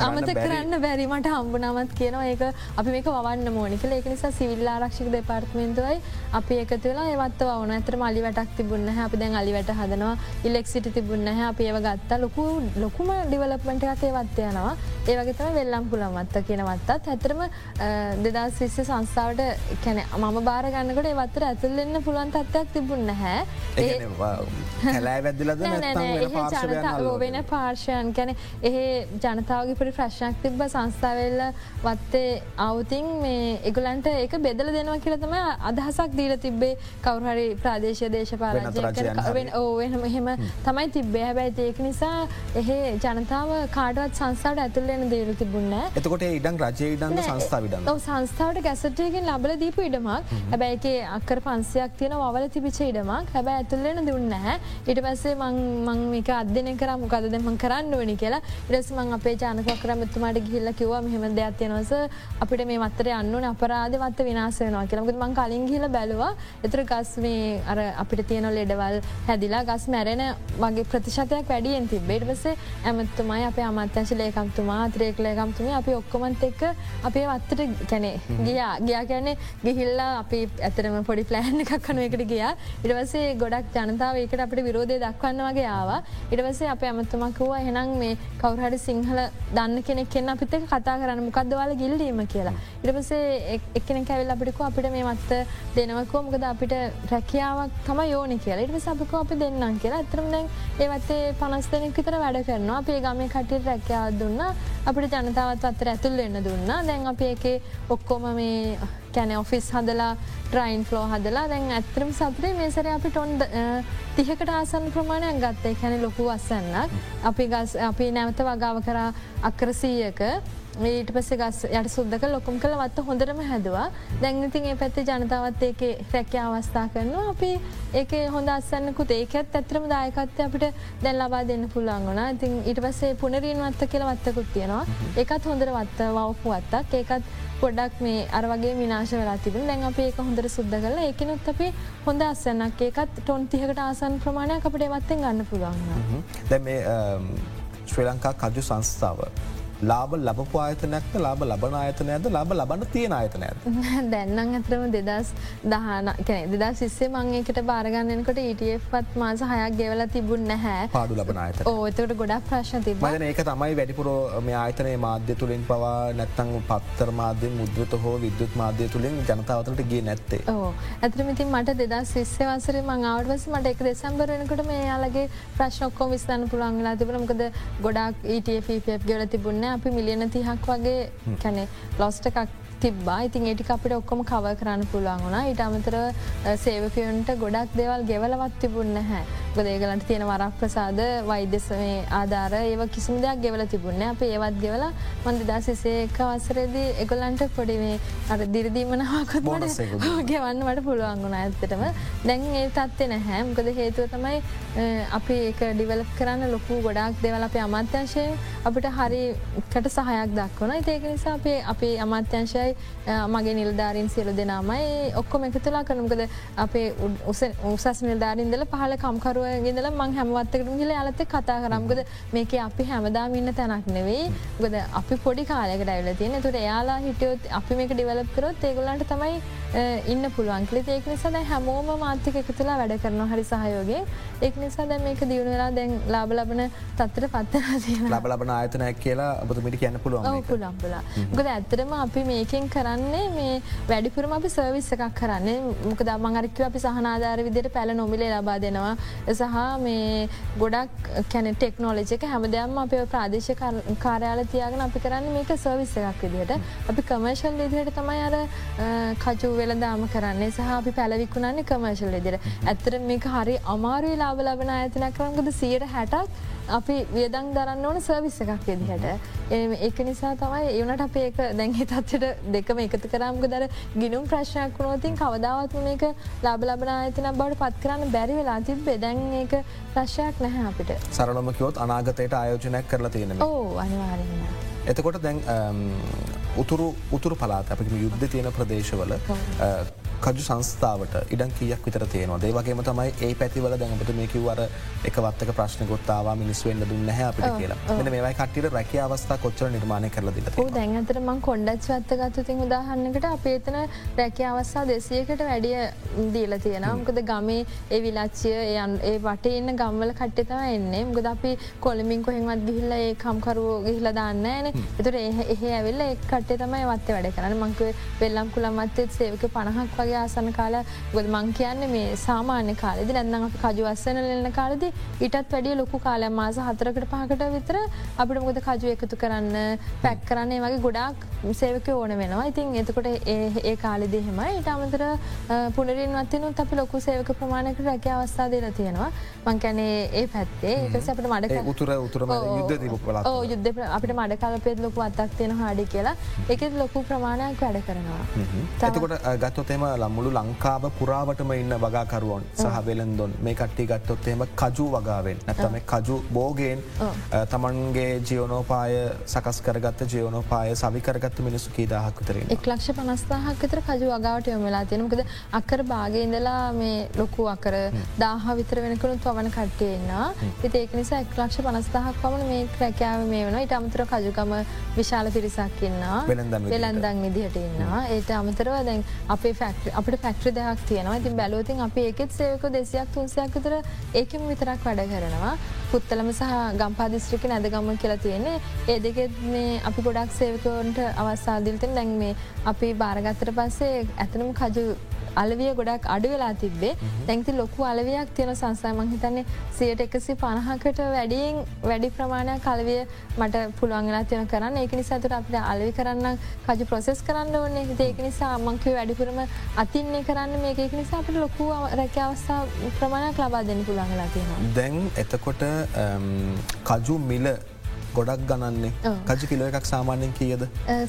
අමත කරන්න බැරිමට හම්බුනමත් කියනවා. ඒක අපි මේක වන්න මෝනික ඒක නිසා සිවිල් ආරක්ෂික දෙපාර්ත්මේන්තුවයි අපි එකතු වෙලා ඒවත් වන ඇතර මලි වැටක් තිබුන්න අපි දැන් අලි වැට හදනවා. ඉලෙක්සිට තිබුන්න අපි ඒව ගත්තා. ලොකු ලොකුම ඩිවලප්මට එකේ වත්තයනවා ඒවගේතම වෙල්ලම් පුළමත්ත කියනවත්තත් ඇතරම දෙදස් විස්ස සංස්ථාවට කැන මම බාරගන්නකට ඒවත්තර ඇතුල්ලෙන්න පුළුවන් තත්වයක් තිබුන්න හැ හැලෑ වැදදිලද වෙන පාර්ශයන් කැන එහ ජනතාවගේ පරි ප්‍රශ්නයක් තිබ්බ සංස්ථාවෙල්ල වත්තේ අවතින් මේ එගුලන්ට ඒක බෙදල දෙනවා කියලතම අදහසක් දීල තිබ්බේ. කවුහරි ප්‍රාදේශය දේශපාලජය ඕවෙනම එහෙම තමයි තිබ්බේ. හැබැයි ඒක නිසා එහේ ජනතාව කාඩුවත් සංස්ථාවට ඇතුල්ලෙන දේරු තිබුන්න එතකොට ඉඩම් රජය ඉඩන්න සංස්ථාවිඩ සංස්ථාවට ගැසටයකින් ලබල දීපු ඉඩමක්. හැබැයිගේ අක්කර පන්සයක් තියෙන වල තිබිච ඉඩමක්. හැබැ ඇතුල්ලෙන දුන්න ඉට පස්සේ මං මේක අදන කර. මොකද දෙම කරන්න ඕනි කියලා. ඉරස් මං අපේ ජානකක්‍රමතුමාට ගිල්ල කිව මෙහම දෙයක් තියෙනවස අපිට මේ මත්තර අන්නන අපරාධවත්ත විනාසයනවා කියලමක මං කලින් කියල බැලවා. එතර ගස් මේ අර අපිට තියෙන ලෙඩවල් හැදිලා ගස් මැරෙන වගේ ප්‍රතිශතයක් වැඩියෙන් තිබේට පසේ ඇමත්තුමයි අප අමත්‍යංශ ලේකම්තුමා ත්‍රේක ලේකම්තුම අපි ඔක්කොමන්ත එක්ක අපේ වත්තට කැනෙ ගියා. ගියා කියන්නේ ගිහිල්ලා අපි ඇතරම පොඩි ප්ලෑන් එකක් කනුව එකට ගියා. ඉටවසේ ගොඩක් ජනතාව ඒකට අපට විරෝධය දක්වන්න වගේ ආවා. ඉටවසේ අප ඇමතුමක්වූ එහෙනම් මේ කවුරහරි සිංහල දන්න කෙනෙක් කෙන්න අපිත කතා කරන්න. මොකක්දවල ගිල්ලීම? කියලා. ඉටපසේ එක්කෙන කැවිල් අපිටිකු අපිට මේ මත්ත දෙනවකෝ මොකද අපිට රැකියාවක් තම යෝනි කියලා. ඉට සපික අපි දෙන්නම් කියලා. ඇතරම දැන් ඒවත්තේ පනස් දෙනෙක් විතර වැඩ කරනවා. අපේ ගමේ කටියට රැකයාව දුන්න. අපිට ජනතාවත් අත්තර ඇතුල් වෙන්න දුන්න. දැන් අප ඒකේ ඔක්කොම මේ කැන ඔෆිස් හදලා ට්‍රයින් ෆලෝ හදලා දැන් ඇත්තරම් සතරේ මේසර අපි ටොන්ඩ තිහකට ආසන් ප්‍රමාණයක් ගත්තේ. කැන ලොකු වස්සන්නක්. අපි ගස් අපි නැවත වගාව කරා අක්‍රසීයක ඊට පස්සේ ගස් යට සුද්දක ලොකුම් කළ වත්ත හොඳරම හැදවා. දැංගතින් ඒ පැත්තේ ජනතාවත් ඒක රැක්ක අවස්ථා කරනවා. අපි ඒක හොඳ අස්සන්නකුත් ඒකත් ඇතරම දායකත්ය අපිට දැන් ලබා දෙන්න පුළන් වුණා. ඉතින් ඊට පස්සේ පුනරීන් වත්ත කියල වත්තකුත් තියෙනවා. ඒකත් හොඳර වත්ත වවපු වත්තක්. ඒකත් පොඩක් මේ අරවගේ විනාශ වෙලා තිබෙන දැන් අප ඒක හොඳර සුද්ද කල එකනුත් අපි හොඳ අස්සන්නක් ඒකත් ටොන් තිහකට ආසන් ප්‍රමාණයක් අපට වත්තෙන් ගන්න පුළුවන්. දැ මේ ශ්‍රී ලංකා කජු සංස්ථාව ලාබ ලබපු ආයතනයක්ද ලාබ ලබන ආයතනයද ලාබ ලබන්න තියෙන ආයතනයද. දැන්නම් ඇතරම දෙදස් දහන කැන දෙදා සිස්සේ මංගේකට බාරගන්නනකොට ඉටපත් මාස හයක් ගෙවල තිබුණ නැහැ. පාඩු ලබන ආයත ඕතකට ගොඩක් ප්‍රශ්න තිබ ඒක තමයි වැඩිපුර මේ ආයතනය මාධ්‍ය තුළින් පවා නැත්තං පත්තර මාධ්‍යෙන් මුද්‍රත හෝ විද්‍යුත් මාධ්‍ය තුළින් ජනතාවතට ගේ නැත්තේ. ඕ ඇතරමිතින් මට දෙදා සිස්සේ වසර මංආවටවස මට එක දෙසම්බර වෙනකට මේ යාලගේ ප්‍රශ්නොක්කෝ විස්තන්න පුළන්ගලා තිබනමකද ගොඩක් ETFප ගෙල තිබුණ අපි මිලියන තිහක් වගේ කැනෙ ලොස්ට එකක් තිබා ඉතින් ඒටික අපිට ඔක්කොම කව කරන්න පුළුවන් වුණා. ඉට අමතර සේවකයන්ට ගොඩක් දෙවල් ගෙවලවත් තිබුන්න හැ ගොදේගලන්ට තියෙන වරක් ප්‍රසාද වෛද්‍යසමේ ආධාර ඒව කිසිම දෙයක් ගෙවල තිබුන්න අප ඒවත් ගෙවල මන්ද දා සිසේක වසරේදී එගොල්ලන්ට පොඩිවේ අර දිරදීමනාවකොත් ගෙවන්න මට පුළුවන් වුණ ඇත්තටම. දැන් ඒ තත්වෙන හැම් ගොද හේතුව තමයි අපි ඒක ඩිවලප් කරන්න ලොකු ගොඩක් දෙවල අපේ අමාත්‍යංශය අපිට හරිකට සහයක් දක්වන ඒක නිසා අපේ අපේ අමාත්‍යංශය තමයි මගේ නිල්ධාරින් සියලු දෙනාමයි ඔක්කොම එකතුලා කරනකද අපේ උසස් නිල්ධාරින්දල පහල කම්කරුවගෙදල මං හැමවත්තකට ගිල අලත කතා කරම්ගද මේක අපි හැමදාම ඉන්න තැනක් නෙවෙයි. ගොද අපි පොඩි කාලෙකට ඇවල තියෙන තුට එයාලා හිටියොත් අපි මේක ඩිවලප් කරොත් ඒගොලන්ට තමයි ඉන්න පුළුවන්. කලි ඒක නිසා දැ හැමෝම මාත්‍යක එකතුලා වැඩ කරන හරි සහයෝගේ ඒක නිසා දැ මේක දියුණු වෙලා දැන් ලාබ ලබන තත්තර පත්තර ලබ ලබන ආයතනයක් කියලා ඔබතුමිට කියන්න පුළුවන් ගොද ඇත්තරම අපි මේකෙන් කරන්නේ මේ වැඩිපුරම අපි සර්විස් එකක් කරන්නේ. මොක දමංගරක්ව අපි සහනාධාර විදියට පැල නොමිලේ ලබා දෙනවා. සහ මේ ගොඩක් කැන ටෙක්නෝලජ එක හැමදයම් අප ප්‍රාදේශ කාරයාල තියාගෙන අපි කරන්න මේක සර්විස් එකක් විදිහට අපි කමර්ශල් විදිහට තමයි අර කචු වෙලදාම කරන්නේ. සහ අපි පැලවිකුණන්නේ කමර්ශල් විදිර ඇත්තර මේක හරි අමාරුයි ලාබ ලබන ඇතනක් කරංගද සියට හැටක් අපි වියදං දරන්න ඕන සර්විස්ස එකක් විදිහට. ඒක නිසා තමයි ඒනට අප ඒක දැන්හි තත්වට දෙකම එකතු කරම්ග දර ගිනුම් ප්‍රශ්නයක් වුණෝතින් කවදාවත් මේක ලබ ලබන අයතන බවට පත් කරන්න බැරි වෙලා තිබ බෙදැන් ඒක ප්‍රශ්යක් නැහැ අපිට. සරලම කිවොත් අනාගතයට ආයෝජනයක් කරලා තියෙන ඕ අනිවාරන්න. එතකොට දැන් උතුරු උතුරු පලාත අපිම යුද්ධ තියෙන ප්‍රදේශවල කජු සංස්ථාවට ඉඩන් කියක් විතර තියෙනවා දේවගේම තමයි ඒ පැතිවල දැඟපට මේ කිව්වර එකවත්තක ප්‍රශ්නකොත්තාවා මිනිස් වෙන්න දුන්න හැ අපිට කියලා. මෙ මේවයි කට්ටිට රැක අවස්ථා කොච්චර නිර්මාණය කරල දිට දැන්තර මං කොන්ඩච් වත්ත ගත්තුතින් උදාහන්නකට අපේතන රැක අවස්ථා දෙසියකට වැඩිය දීල තියෙන මොකද ගමේ ඒ විලාච්චිය යන් ඒ වට ඉන්න ගම්වල කට්ටතම එන්නේ. මුකද අපි කොළමින් කොහෙන්වත් ගිහිල්ල ඒ කම්කරුව ගිහිල දාන්න න. එතුර එහ ඇවෙල්ල එක් කට්ටේ තමයි වත්තේ වැඩ කරන්න. මංකව වෙල්ලම් කුළමත්තෙත් සේවක පණහක් වගේ වගේ ආසන කාල ගොද මං කියන්න මේ සාමාන්‍ය කාලෙදි නැන්නම් අප කජුවස්සන ලෙන කාලද ඉටත් වැඩිය ලොකු කාලය මාස හතරකට පහකට විතර අපිට මොද කජු එකතු කරන්න පැක් කරන්නේ වගේ ගොඩක් සේවක ඕන වෙනවා. ඉතින් එතකොට ඒ කාලෙදෙහෙම ඉට අමතර පුනරින් වත්තිනු අපි ලොකු සේවක ප්‍රමාණයකට රැක අවස්ථා දෙල තියෙනවා. මංකැනේ ඒ පැත්තේ. ඒකස අපට මඩ උතුර උතුර යුද්ධ අපිට මඩ කලපෙත් ලොකු අත්තක් තියෙන හාඩි කියලා. එකෙත් ලොකු ප්‍රමාණයක් වැඩ කරනවා. එතකොට ගත්තොතේම මුළු ලංකාව පුරාවටම ඉන්න වගාකරුවන් සහ වෙලෙන්දොන් මේ කට්ටි ගත්තොත් එම කජු වගාවෙන්. නැතම කජු බෝගෙන් තමන්ගේ ජියෝනෝපාය සකස් කරගත්ත ජියෝනෝපාය සවිකරගත්ත මිනිසු කීදාහක් විතරේ එක් ලක්ෂ පනස්ථාහක් විතර කජු වගාවට යොමලා තියෙනකද අකර භාගඉඳලා මේ ලොකු අකර දාහ විතර වෙනකනුත් පවන කට්ටයන්න ඉති ඒක නිසා එක් ලක්ෂ පනස්ථාහක් පමණ මේ ක්‍රැකෑව මේ වන ඉට අමතර කජුකම විශාල පිරිසක් ඉන්න වෙලන්දන් විදිහට. ඉන්න ඒට අමතරව දැන් අපේ ෆැක්ට අපට පැක්ට්‍රි දෙයක් තියෙනවා. ඉතින් බැලෝතින් අපි ඒකෙත් සේවක දෙසියක් තුන්සයක් විතර ඒකම විතරක් වැඩ කරනවා. පුත්තලම සහ ගම්පාදිස්ත්‍රික නැදගම්ම කියලා තියෙන්නේ. ඒ දෙකෙත් මේ අපි ගොඩක් සේවකවන්ට අවස්සාදිල්තෙන් දැන් මේ අපි භාරගත්තර පස්සේ ඇතනම් කජු අලවිය ගොඩක් අඩු වෙලා තිබේ දැන්ති ලොකු අලවයක් තියෙන සංසාමං හිතන්නේ සියට එකසි පණහකට වැඩියෙන් වැඩි ප්‍රමාණයක් කලවිය මට පුළුවන්ගලා තියෙන කරන්න. ඒක නිසාතුට අපට අලවි කරන්න කජු ප්‍රොසෙස් කරන්න ඕන්නේ ඒක නිසා මංකව වැඩිපුරම අතින්නේ කරන්න මේක. නිසා අපට ලොකු රැක අවස්ථා ප්‍රමාණයක් ලබා දෙන්න පුළුවන්ගලා තියෙන. දැන් එතකොට කජු මිල ගොඩක් ගණන්නේ. කජ කිලෝ එකක් සාමාන්‍යෙන් කියද?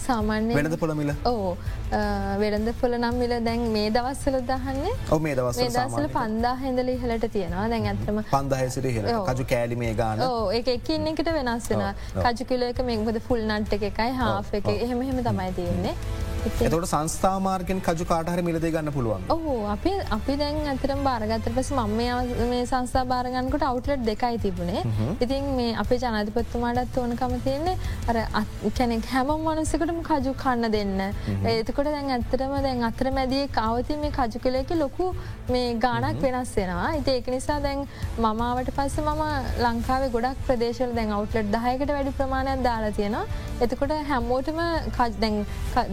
සාමාන්‍ය වෙනද පොළමිල ඕ වෙළඳ පොල නම් මිල දැන් මේ දවස්සල දහන්නේ? ඔ මේ දවස් දවසල පන්දා හැඳල ඉහලට තියෙනවා. දැන් ඇත්තම පන්දහසිර කජු කෑලිමේ ගාන. ඕ එක එක්න්න එකට වෙනස් වෙන කජු කිලෝ එක මේකද ෆුල් නට් එක එකයි හා එක. එහෙම එහෙම තමයි තියෙන්නේ එතට සංස්ථාමාර්ගෙන් කජු කාටහර මිලද ගන්න පුළුවන් ඔහු අපි අපි දැන් ඇතරම් බාරගතර පස මම මේ සංස්ථා බාරගන්නකට අවටලට් දෙකයි තිබුණේ. ඉතින් මේ අපේ ජනධපත්තුමාටත් ඕනකම තියන්නේ අර කැනෙක් හැම මනසකටම කජු කන්න දෙන්න. ඒතකොට දැන් ඇත්තරම දැන් අතර මැදිය කවති මේ කජු කලෙක ලොකු මේ ගානක් වෙනස් වෙනවා. ඉති ඒක නිසා දැන් මමාවට පස්ස මම ලංකාවේ ගොඩක් ප්‍රදේශල දැන් අවටලට් දහයකට වැඩි ප්‍රමාණයක් දාලා තියෙනවා. එතකොට හැමෝටම කජ් දැන්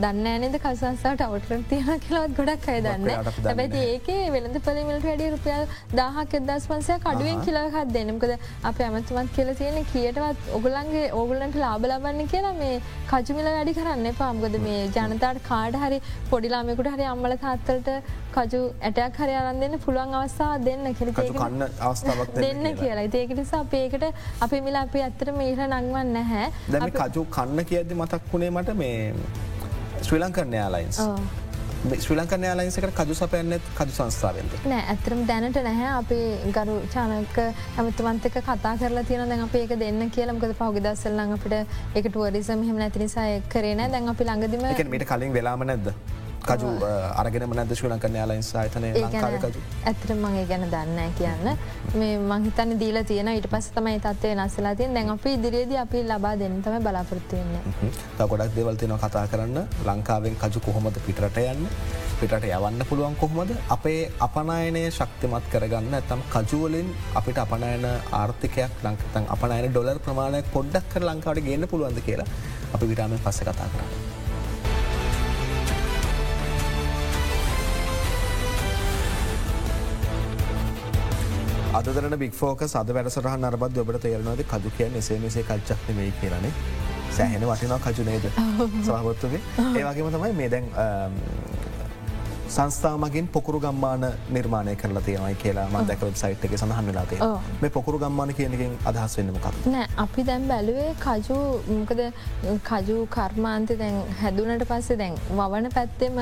දන්න නෑනද කල්සන්සාට අවටලන් තියෙන කියලත් ගොඩක් අය දන්න ඇැති ඒක වෙළඳ පලිමිට වැඩි රුපියල් දාහක් එදස් පන්සය කඩුවෙන් කියලාහත් දෙනමකද අප ඇමතුමත් කියල තියෙන කියටවත් ඔගුලන්ගේ ඕගුලන්ට ලාබ ලබන්න කියලා මේ කජුමිල වැඩි කරන්න පාම්ගද මේ ජනතාට කාඩ හරි පොඩිලාමෙකුට හරි අම්මල තාත්තලට කජු ඇටයක් හරි අරන් දෙන්න පුළුවන් අවස්ථාව දෙන්න කෙ කන්න අවස්ථාවක් දෙන්න කියලා. ඒක නිසා අපේකට අපි මිලා අපේ ඇත්තට මේහ නංවන් නැහැ. දැම කජු කන්න කියද්දි මතක් වුණේ මට මේ ශ්‍රී ලංකරන යාලයින්ස් ශ්‍රී ලංකන යාලයින්සකට කජු සපයන්නෙත් කජු සංස්ථාවෙන්ද? නෑ ඇතරම් දැනට නැහැ. අපේ ගරු චානක ඇමතුවන්තක කතා කරලා තියෙන දැන් අප ඒක දෙන්න කියලමකද පෞගදස්සල්ලං අපිට එකට ුවරිසම හෙම නැතිනිසා කරන දැන් අපි ළඟදිම මට කලින් වෙලාම නැද්ද කජු අරගෙන නැද ශ්‍රී ලංකන යාලයින්ස් ආයතනය ලංකාවකජු ඇතර මගේ ගැන දන්න කියන්න. මේ මහිතන දීල තියෙන ඉට පස් තමයි තත්වය නස්සලා තියෙන් දැන් අපි ඉදිරියේද අපි ලබා දෙන්නතම බලාපොරත්තුවෙන්නේ ගොඩක් දෙවල්තින කතා කරන්න. ලංකාවෙන් කජු කොහොමද පිටට යන්න? පිටට යවන්න පුළුවන් කොහොමද? අපේ අපනයනය ශක්තිමත් කරගන්න ඇතම් කජුවලින් අපිට අපනයන ආර්ථිකයක් ලංකතන් අපනයන ඩොලර් ප්‍රමාණයක් පොඩ්ඩක් කර ලංකාවට ගන්න පුළුවන්ද කියලා අපි විරාමෙන් පස්ස කතා කරන්න. අදරන බික් ෆෝක සද වැඩසටහ නරබත් ඔබට තේරනවද? කජු කිය එසේ මෙසේ කච්චක් නෙමයි කියලනේ. සෑහෙන වටිනා කජුනේද සහගොත්තුගේ ඒවගේම තමයි මේ දැන් සංස්ථා මගින් පොකුරු ගම්මාන නිර්මාණය කරලා තියෙනයි කියලා මන් දැක වෙබ්සයිට් එක සඳහන් වෙලාතිය ඔව්. මේ පොකුරු ගම්මාන කියනකින් අදහස් වෙන්න මොකක් නෑ අපි දැන් බැලුවේ කජු මොකද කජු කර්මාන්තය දැන් හැදුනට පස්සේ දැන් වවන පැත්තෙම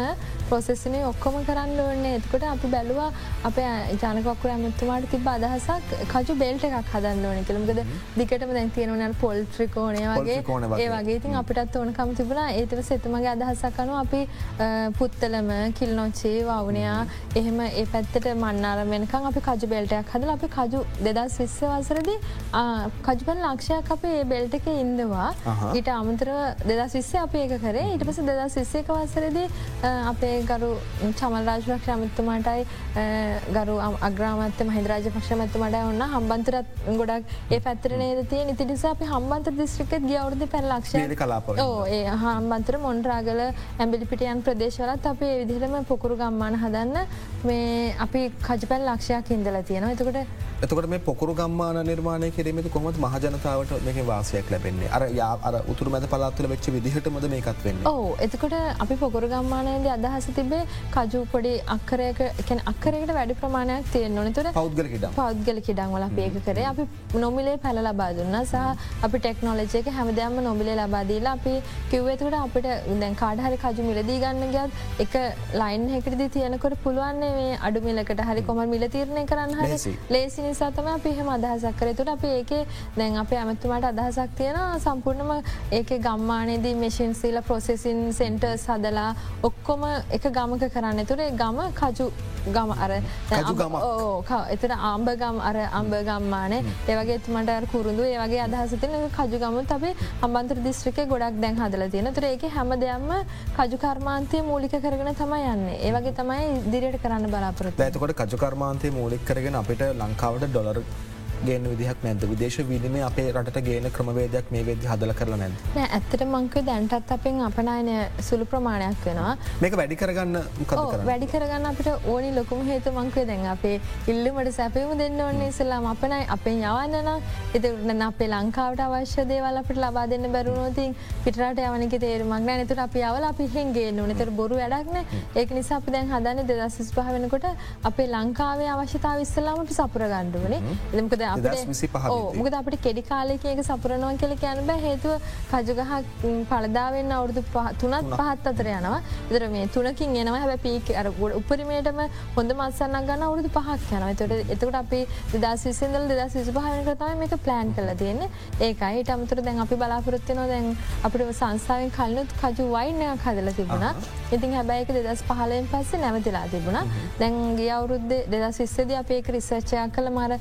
ප්‍රොසෙසිනේ ඔක්කොම කරන්න ඕන්නේ එතකොට අපි බැලුවා අප ජනකොක්කර ඇමතුමාට තිබ අදහසක් කජු බෙල්ට එකක් හදන්න ඕන කළමකද දිකටම දැන් තියෙනවන පොල්ට්‍රිකෝනය වගේ. ඒ වගේ ඉතින් අපිටත් ඕනකම තිබුණා. ඒතව සෙතුමගේ අදහසක්කනු අපි පුත්තලම කිල්නොච්චේ වවනයා එහෙම ඒ පැත්තට මන්නාර වෙනකං අපි කජු බෙල්ටයක් හදල අපි කජු දෙදස් විස්ස වසරද කජුපන් ලක්ෂයක් අප ඒ බෙල්ට එක ඉන්දවා. ඊට අමතරව දෙදස් විස්සේ අප ඒක කරේ. ඊට පස දෙදස් විස්සේක වසරද අපේ ගරු චමල් රාජලක්ෂ අමත්තුමාටයි ගරු අග්‍රාමත්ත මහිදරාජ පක්ෂමත්තුමට ඔන්න හම්බන්තරත් ගොඩක් ඒ පැත්තර නේද තිය නිති නිසා අපි හම්බන්ත දිස්ත්‍රිකත් ගියවුරදි පැර ලක්ෂ නීති කලාපවල. ඕ ඒ හම්බන්තර මොන්රාගල ඇම්බිලිපිටියන් ප්‍රදේශවලත් අපේ විදිහටම පොකුරු ගම්මාන හදන්න මේ අපි කජපැල් ලක්ෂයක් ඉඳල තියෙනවා. එතකොට එතකට මේ පොකුරු ගම්මාන නිර්මාණය කිරීමති කොමත් මහජනතාවට මේක වාසයක් ලැබෙන්නේ? අර යා අර උතුර මැද පලාත්තුල වෙච්ච විදිහටමද මේකත් වෙන්න. ඕ එතකොට අපි පොකුරු ගම්මානයද අදහස තිබේ කජු පොඩි අක්කරයක අක්කරකට වැඩි ප්‍රමාණයක් තියෙන නොනතුර පෞද්ගල කිඩම්. පෞද්ගල කිඩංවල පේක කරේ. අපි නොමිලේ පැල ලබා දුන්න. සහ අපි ටෙක්නෝලජයක හැමදෑම නොමිලේ ලබාදීලා අපි කිව්වතුකට අපිට දැන් කාඩහරි කජු මිලදී ගන්න ගත් එක ලයින් හැකරදි තියනකොට පුළුවන්නේ මේ අඩු මිලකට හරි කොම මිල තීරණය කරන්න හරි. ලේසි. නිසාතම අපි එහෙම අදහසක් කරතුට අපි ඒකේ දැන් අප ඇමතුමට අදහසක් තියෙන සම්පූර්ණම ඒක ගම්මානයේදී මෙෂන් සීල ප්‍රොසෙසින් සෙන්ටර්ස් හදලා ඔක්කොම එක ගමක කරන්න. තුරේ ගම කජු ගම අර එතන ආම්බගම් අර අම්බ ගම්මානේ. ඒවගේ තුමට අර කුරුදු ඒවගේ අදහසතින කජුගමුත් අපේ අම්බන්තර දිස්ත්‍රික ගොඩක් දැන් හදල තියෙන තුර ඒක හැම දෙයක්ම කජුකර්මාන්තය මූලික කරගෙන තමයි යන්න ඒවගේ තමයි දිරයට කරන්න බලාපොරොත්තු ඇතකොට කජකර්මාන්තය මූලික් කරගෙන අපිට ලංකාවට ඩොලර් ගේන විදිහක් නැද විදේශ විනිමේ අපේ රට ගේන ක්‍රමවේදයක් මේ වෙද හදල කරලා නැද. ඇත්තට මංකව දැන්ටත් අපෙන් අපනායන සුළු ප්‍රමාණයක් වෙනවා. මේක වැඩි කරගන්න වැඩි කරගන්න අපිට ඕනි ලොකුම හේතු මංකවේ දැන් අපේ ඉල්ලමට සැපයම දෙන්න ඔන්නේ ඉස්සල්ලාම අපනයි අපේ යවන්නන එතන අපේ ලංකාවට අවශ්‍ය දේවල් අපට ලබා දෙන්න බැරුණෝතින් පිටරට යවනක තේරුමක් නෑ. නතුර අපි අවල අපි හෙන්ගේ නතර බොරු වැඩක්න ඒක නිසා අපි දැන් හදන්න දෙදස් පහ වෙනකොට අපේ ලංකාවේ අවශ්‍යතාව විස්සලාමට සපුර ගණ්ඩුවනේ එමකද විසි පහ. මොකද අපට කෙඩි කාලයක සපුරනවා කියල කියන්න බෑ. හේතුව කජුගහ පලදාවෙන්න අවුරදු තුනත් පහත් අතර යනවා. ඉදර මේ තුනකින් එනවා. හැබ පීක අර ගොඩ උපරිමේටම හොඳ මත්සන්න ගන්න අවුරදු පහක් යනවා. තොට එතකට අපි දස් විසිදල් දෙදස් විසි පහන කරතම මේක ප්ලෑන් කල තියෙන්නේ. ඒකයි අමතුර දැන් අපි බලාපොරොත්තිනවා දැන් අපිට සංස්ථාවෙන් කල්ලුත් කජු වයිනයක් හදල තිබුණා. ඉතින් හැබැයික දෙදස් පහලෙන් පස්සේ නැවතිලා තිබුණා. දැන් ගිය අවුරුද්ධ දෙදස් විස්සද අපේක රිසර්චයක් කළ. මර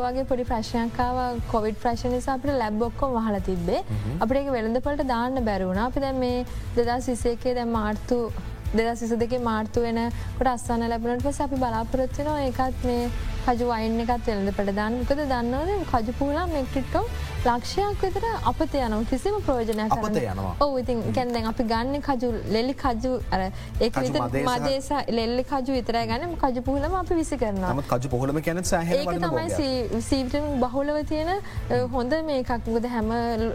කලින්කිවගේ පොඩි ප්‍රශ්නයක්කාව කොවිඩ් ප්‍රශ්න නිසා අපට ලැබ්බොක්කො වහල තිබේ අපට ඒක වෙළඳපලට දාන්න බැරුණ අපි දැන් මේ දෙදස් විසේකේ දැම් මාර්තු දෙදස් විස දෙක මාර්තු වෙන කොට අස්සන්න ලැබනට පස අපි බලාපොරොත්තිනවා ඒකත් මේ කජු වයින් එකත් වෙළඳ පට දාන්නකද දන්නවන කජුපූලා මෙක්ටිට්ටෝ ලක්ෂයක් විතර අපත යනව. කිසිම ප්‍රෝජනයක් අපත යනවා. ඕ ඉතින් කැන්දැන් අපි ගන්න කජු ලෙල්ලි කජු අර කජු විතර සහ- මදේස ලෙල්ලි කජු විතරයි ගන්න. කජු පුහලම අපි විසි කරනවා. කජු පොහලම කැන ඒක තමයි සීවිටම බහුලව තියෙන හොඳ මේකක්ගද හැම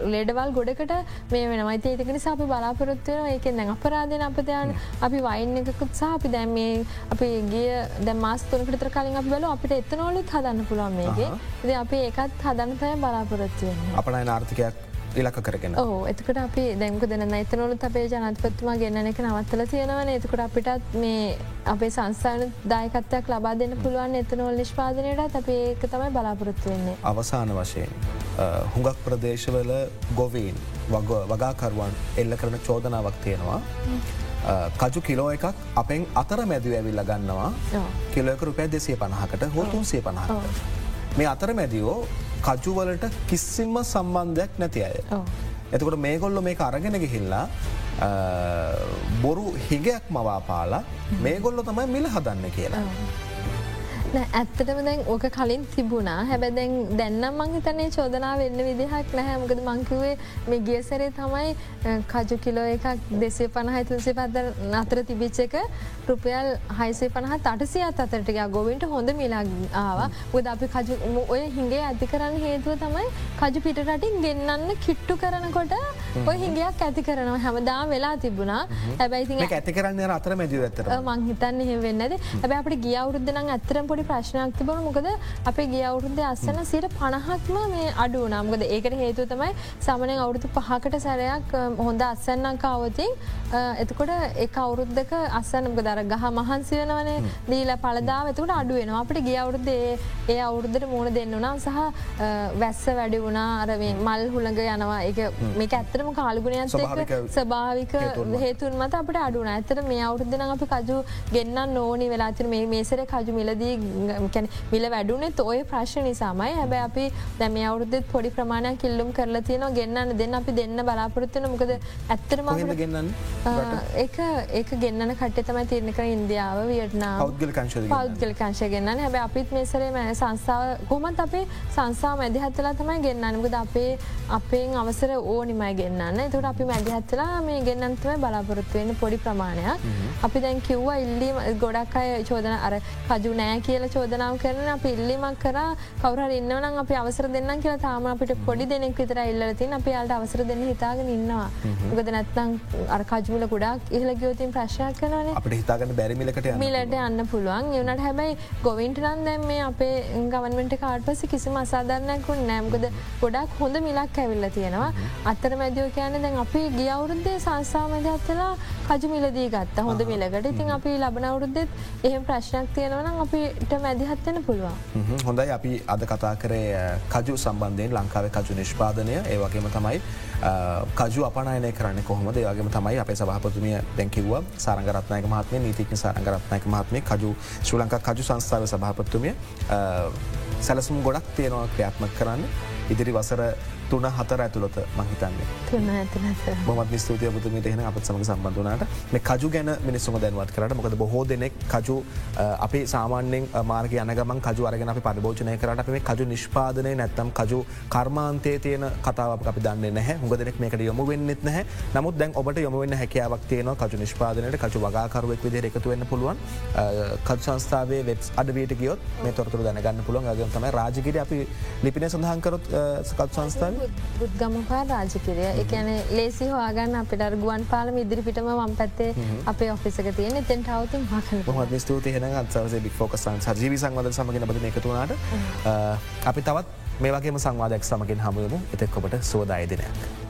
ලෙඩවල් ගොඩකට මේ වෙනමයි ඒතක නිසා අපි බලාපොරොත්වයන ඒක දැන් අපරාධන අපදයන් අපි වයින් එකකුත් සහ අපි දැම් මේ අපි ගිය දැ මාස්තුනකට කලින් අප බල අපිට එතනොලුත් හදන්න පුළුවන් මේගේ ඉද අපි ඒකත් හදන්න තය බලාපොරොත්වයන්න අපනයි නාර්ථකයක් ඉලක කරගෙන. ඕ එතකට අපි දැංක දෙන එතනොලු අපේ ජනතපත්තුමා ගන්න එක නවත්තල තියෙනවන එතකට අපිටත් මේ අපේ සංස්ථාන දායකත්වයක් ලබා දෙන්න පුළුවන් එතනොල් නිෂ්පාදනයට අපේ ඒක තමයි බලාපොරොත්තු වෙන්නේ. අවසාන වශයෙන් හුඟක් ප්‍රදේශවල ගොවීන් වග- වගාකරුවන් එල්ල කරන චෝදනාවක් තියෙනවා. කජු කිලෝ එකක් අපෙන් අතර මැදිව ඇවිල්ල ගන්නවා. කිලෝක රුපෑ දෙසේ පණහකට හෝ තුන්සේ පණහකට. මේ අතර මැදියෝ කජුවලට කිසිම්ම සම්බන්ධයක් නැති අය. එතකොට මේගොල්ල මේ අරගෙන ගිහිල්ලා බොරු හිගයක් මවාපාලා මේගොල්ල තමයි මිල හදන්න කියලා. ඇත්තටම දැන් ඕක කලින් තිබුණා. හැබැ දැන් දැන්නම් මං හිතන්නේ චෝදනා වෙන්න විදිහක් නැහැ. මොකද මංකිවේ මේ ගියසරේ තමයි කජු කිලෝ එකක් දෙසේ පණහයි තුන්සේ පත්දර නතර තිබිච්ච එක රුපියල් හයිසේ පණහ අටසියත් අතරටක ගොවින්ට හොඳ මිලාක් ආවා. උද අපි කජු ඔය හිගේ ඇති කරන්න හේතුව තමයි කජු පිටරටින් ගෙන්න්න කිට්ටු කරනකොට ඔය හිගයක් ඇති කරනවා. හැමදා වෙලා තිබුණා. හැබැයිති ඇති කරන්න අතර මැදි ඇතර මංහිතන්න එහෙ වෙන්නද හැබ අපට ගිය අවුරුද්ධන ඇතරම් පොඩි ප්‍රශ්නයක් තිබන මොකද අපේ ගිය අවුරුද්ධ අස්සන සිට පණහක්ම මේ අඩු නම්ගද ඒකට හේතු තමයි සමනය අවුරුදු පහකට සැරයක් හොඳ අස්සන්නංකාවතින් එතකොට ඒ අවුරුද්ධක අස්සනක දර ගහ මහන්සි වෙනවනේ දීල පලදාව එතකට අඩුවෙනවා අපට ගිය අවුරුද්දේ ඒ අවුරුද්ධට මුණ දෙන්න වනා සහ වැස්ස වැඩි වුණා. අරවේ මල් හුළඟ යනවා. එක මේක ඇත්තරම කාල්ගුණයන් ස්භාවික හේතුන් මත. අපට අඩුන ඇතර මේ අවුරුද්ධන අපි කජු ගෙන්න්න නෝනි වෙලාතිර මේ මේසර කජු මිලදී මිල වැඩුනේ තෝය ප්‍රශ්න නිසාමයි. හැබැ අපි දැම අවුරුද්ධ පොඩි ප්‍රමාණයක් කිල්ලුම් කරලා තියනවා. ගෙන්න්න දෙන්න අපි දෙන්න බලාපොරත්වන මොකද ඇත්තරම ගන්න ඒක ඒක ගෙන්න්න කට තමයි තිරණ කර ඉන්දියාව වියටනා පෞද්ගල කංශ පෞද්ගල කංශ ගන්න හැබ අපිත් මේසරේ සංස්ථාව කොමත් අපේ සංසා මැදිහත්තලා තමයි ගෙන්න්නනමුද අපේ අපෙන් අවසර ඕනිමයි ගන්න එතකට අපි මැදිහත්තලා මේ ගෙන්න්නන්තම බලාපොරොත්තුවෙන පොඩි ප්‍රමාණයක්. අපි දැන් කිව්වා ඉල්ලීම ගොඩක් අය චෝදන අර කජු නෑ කියල චෝදනාව කරන අප ඉල්ලිමක් කර කවර ඉන්නවනම් අපි අවසර දෙන්න කියලා තාම අපිට පොඩි දෙනෙක් විතර ඉල්ලතින් අපි යාට අවසර දෙන්න හිතාගෙන ඉන්නවා. ගද නැත්තං අර කජුල ගොඩක් ඉහල ගයෝතින් ප්‍රශ්යක් කනවන අපට හිතාගන්න බැරිමිලකට මිලට යන්න පුළුවන්. යනට හැබැයි ගොවින්ට නම් දැම් මේ අපේ ගවන්මට කාඩ පස කිසිම අසාධරණයකුන් නෑම්කද ගොඩක් හොඳ මිලක් ඇවිල්ල තියෙනවා. අත්තර මැදියෝ කියන දැන් අපි ගිය අවුරුද්දේ සංසාමද අත්තලා කජු මිලදී ගත්ත. හොඳ මිලකට. ඉතින් අපි ලබන අවුරුද්දෙත් එහෙම ප්‍රශ්නයක් තියෙනවන අපිට මැදිහත්වෙන පුළුවන්. හොඳයි. අපි අද කතා කරේ කජු සම්බන්ධයෙන් ලංකාව කජු නිෂ්පාදනය. ඒ වගේම තමයි කජු අපනයනය කරන්න කොහොමද? ඒවගේම තමයි අප සභහපතුමිය දැකිව සාරගරත්නයක මහත්මය නීතික සාරගරත්නයක මහත්මය කජු ශ්‍ර ලංකා කජු සංස්ථාව සභහපත්තුමිය සැලසුම් ගොඩක් තියෙනවා ක්‍රියාත්මක කරන්න. ඉදිරි වසර තුන හතර ඇතුළොත මහිතන්නේ මොමත් ස්තුතිය පුතුමට එහෙන අපත් සමඟ සම්බඳධනාට මේ කජු ගැන මිනිස්සුම දැන්වත් කරට මොකද බොහෝ දෙනෙක් කජු අපි සාමාන්‍යෙන් මාර්ග යනගම කජු අරගෙන අපි පරිභෝජනය කරට අපේ කජු නිෂ්පාදනය නැත්තම් කජු කර්මාන්තය තියෙන කතාවක් අපි දන්න නැහැ. හොඟ දෙනෙක් මේකට යොමු වෙන්නෙත් නැහැ. නමුත් දැන් ඔබට යොමවෙන්න හැකියාවක් තියෙන කජු නිෂ්පාදනයට කජු වගාකරුවෙක් විදි එකතු වෙන්න පුළුවන්. කජ සංස්ථාවේ වෙබ් අඩවීට ගියොත් මේ තොරතුර දැනගන්න පුළුවන්. ගම තමයි රාජකිට අපි ලිපින සඳහන්කරොත් සකත් සංස්ථාව බුද්ගමපා රාජකිරය එකන ලේසි හවාගන්න අපිට ගුවන් පාලම ඉදිරිපිටම වම් පැත්තේ අපේ ඔෆිසක තියෙන ටවතුම් හක හත් ස්තුති හෙන අත්සවසේ බික් ෝකසන් ජීවි සංවද සමගෙන බද එකතුනාට අපි තවත් මේ වගේම සංවාදයක් සමගින් හමුවමු එතෙක් ඔබට සෝදාය දිනයක්.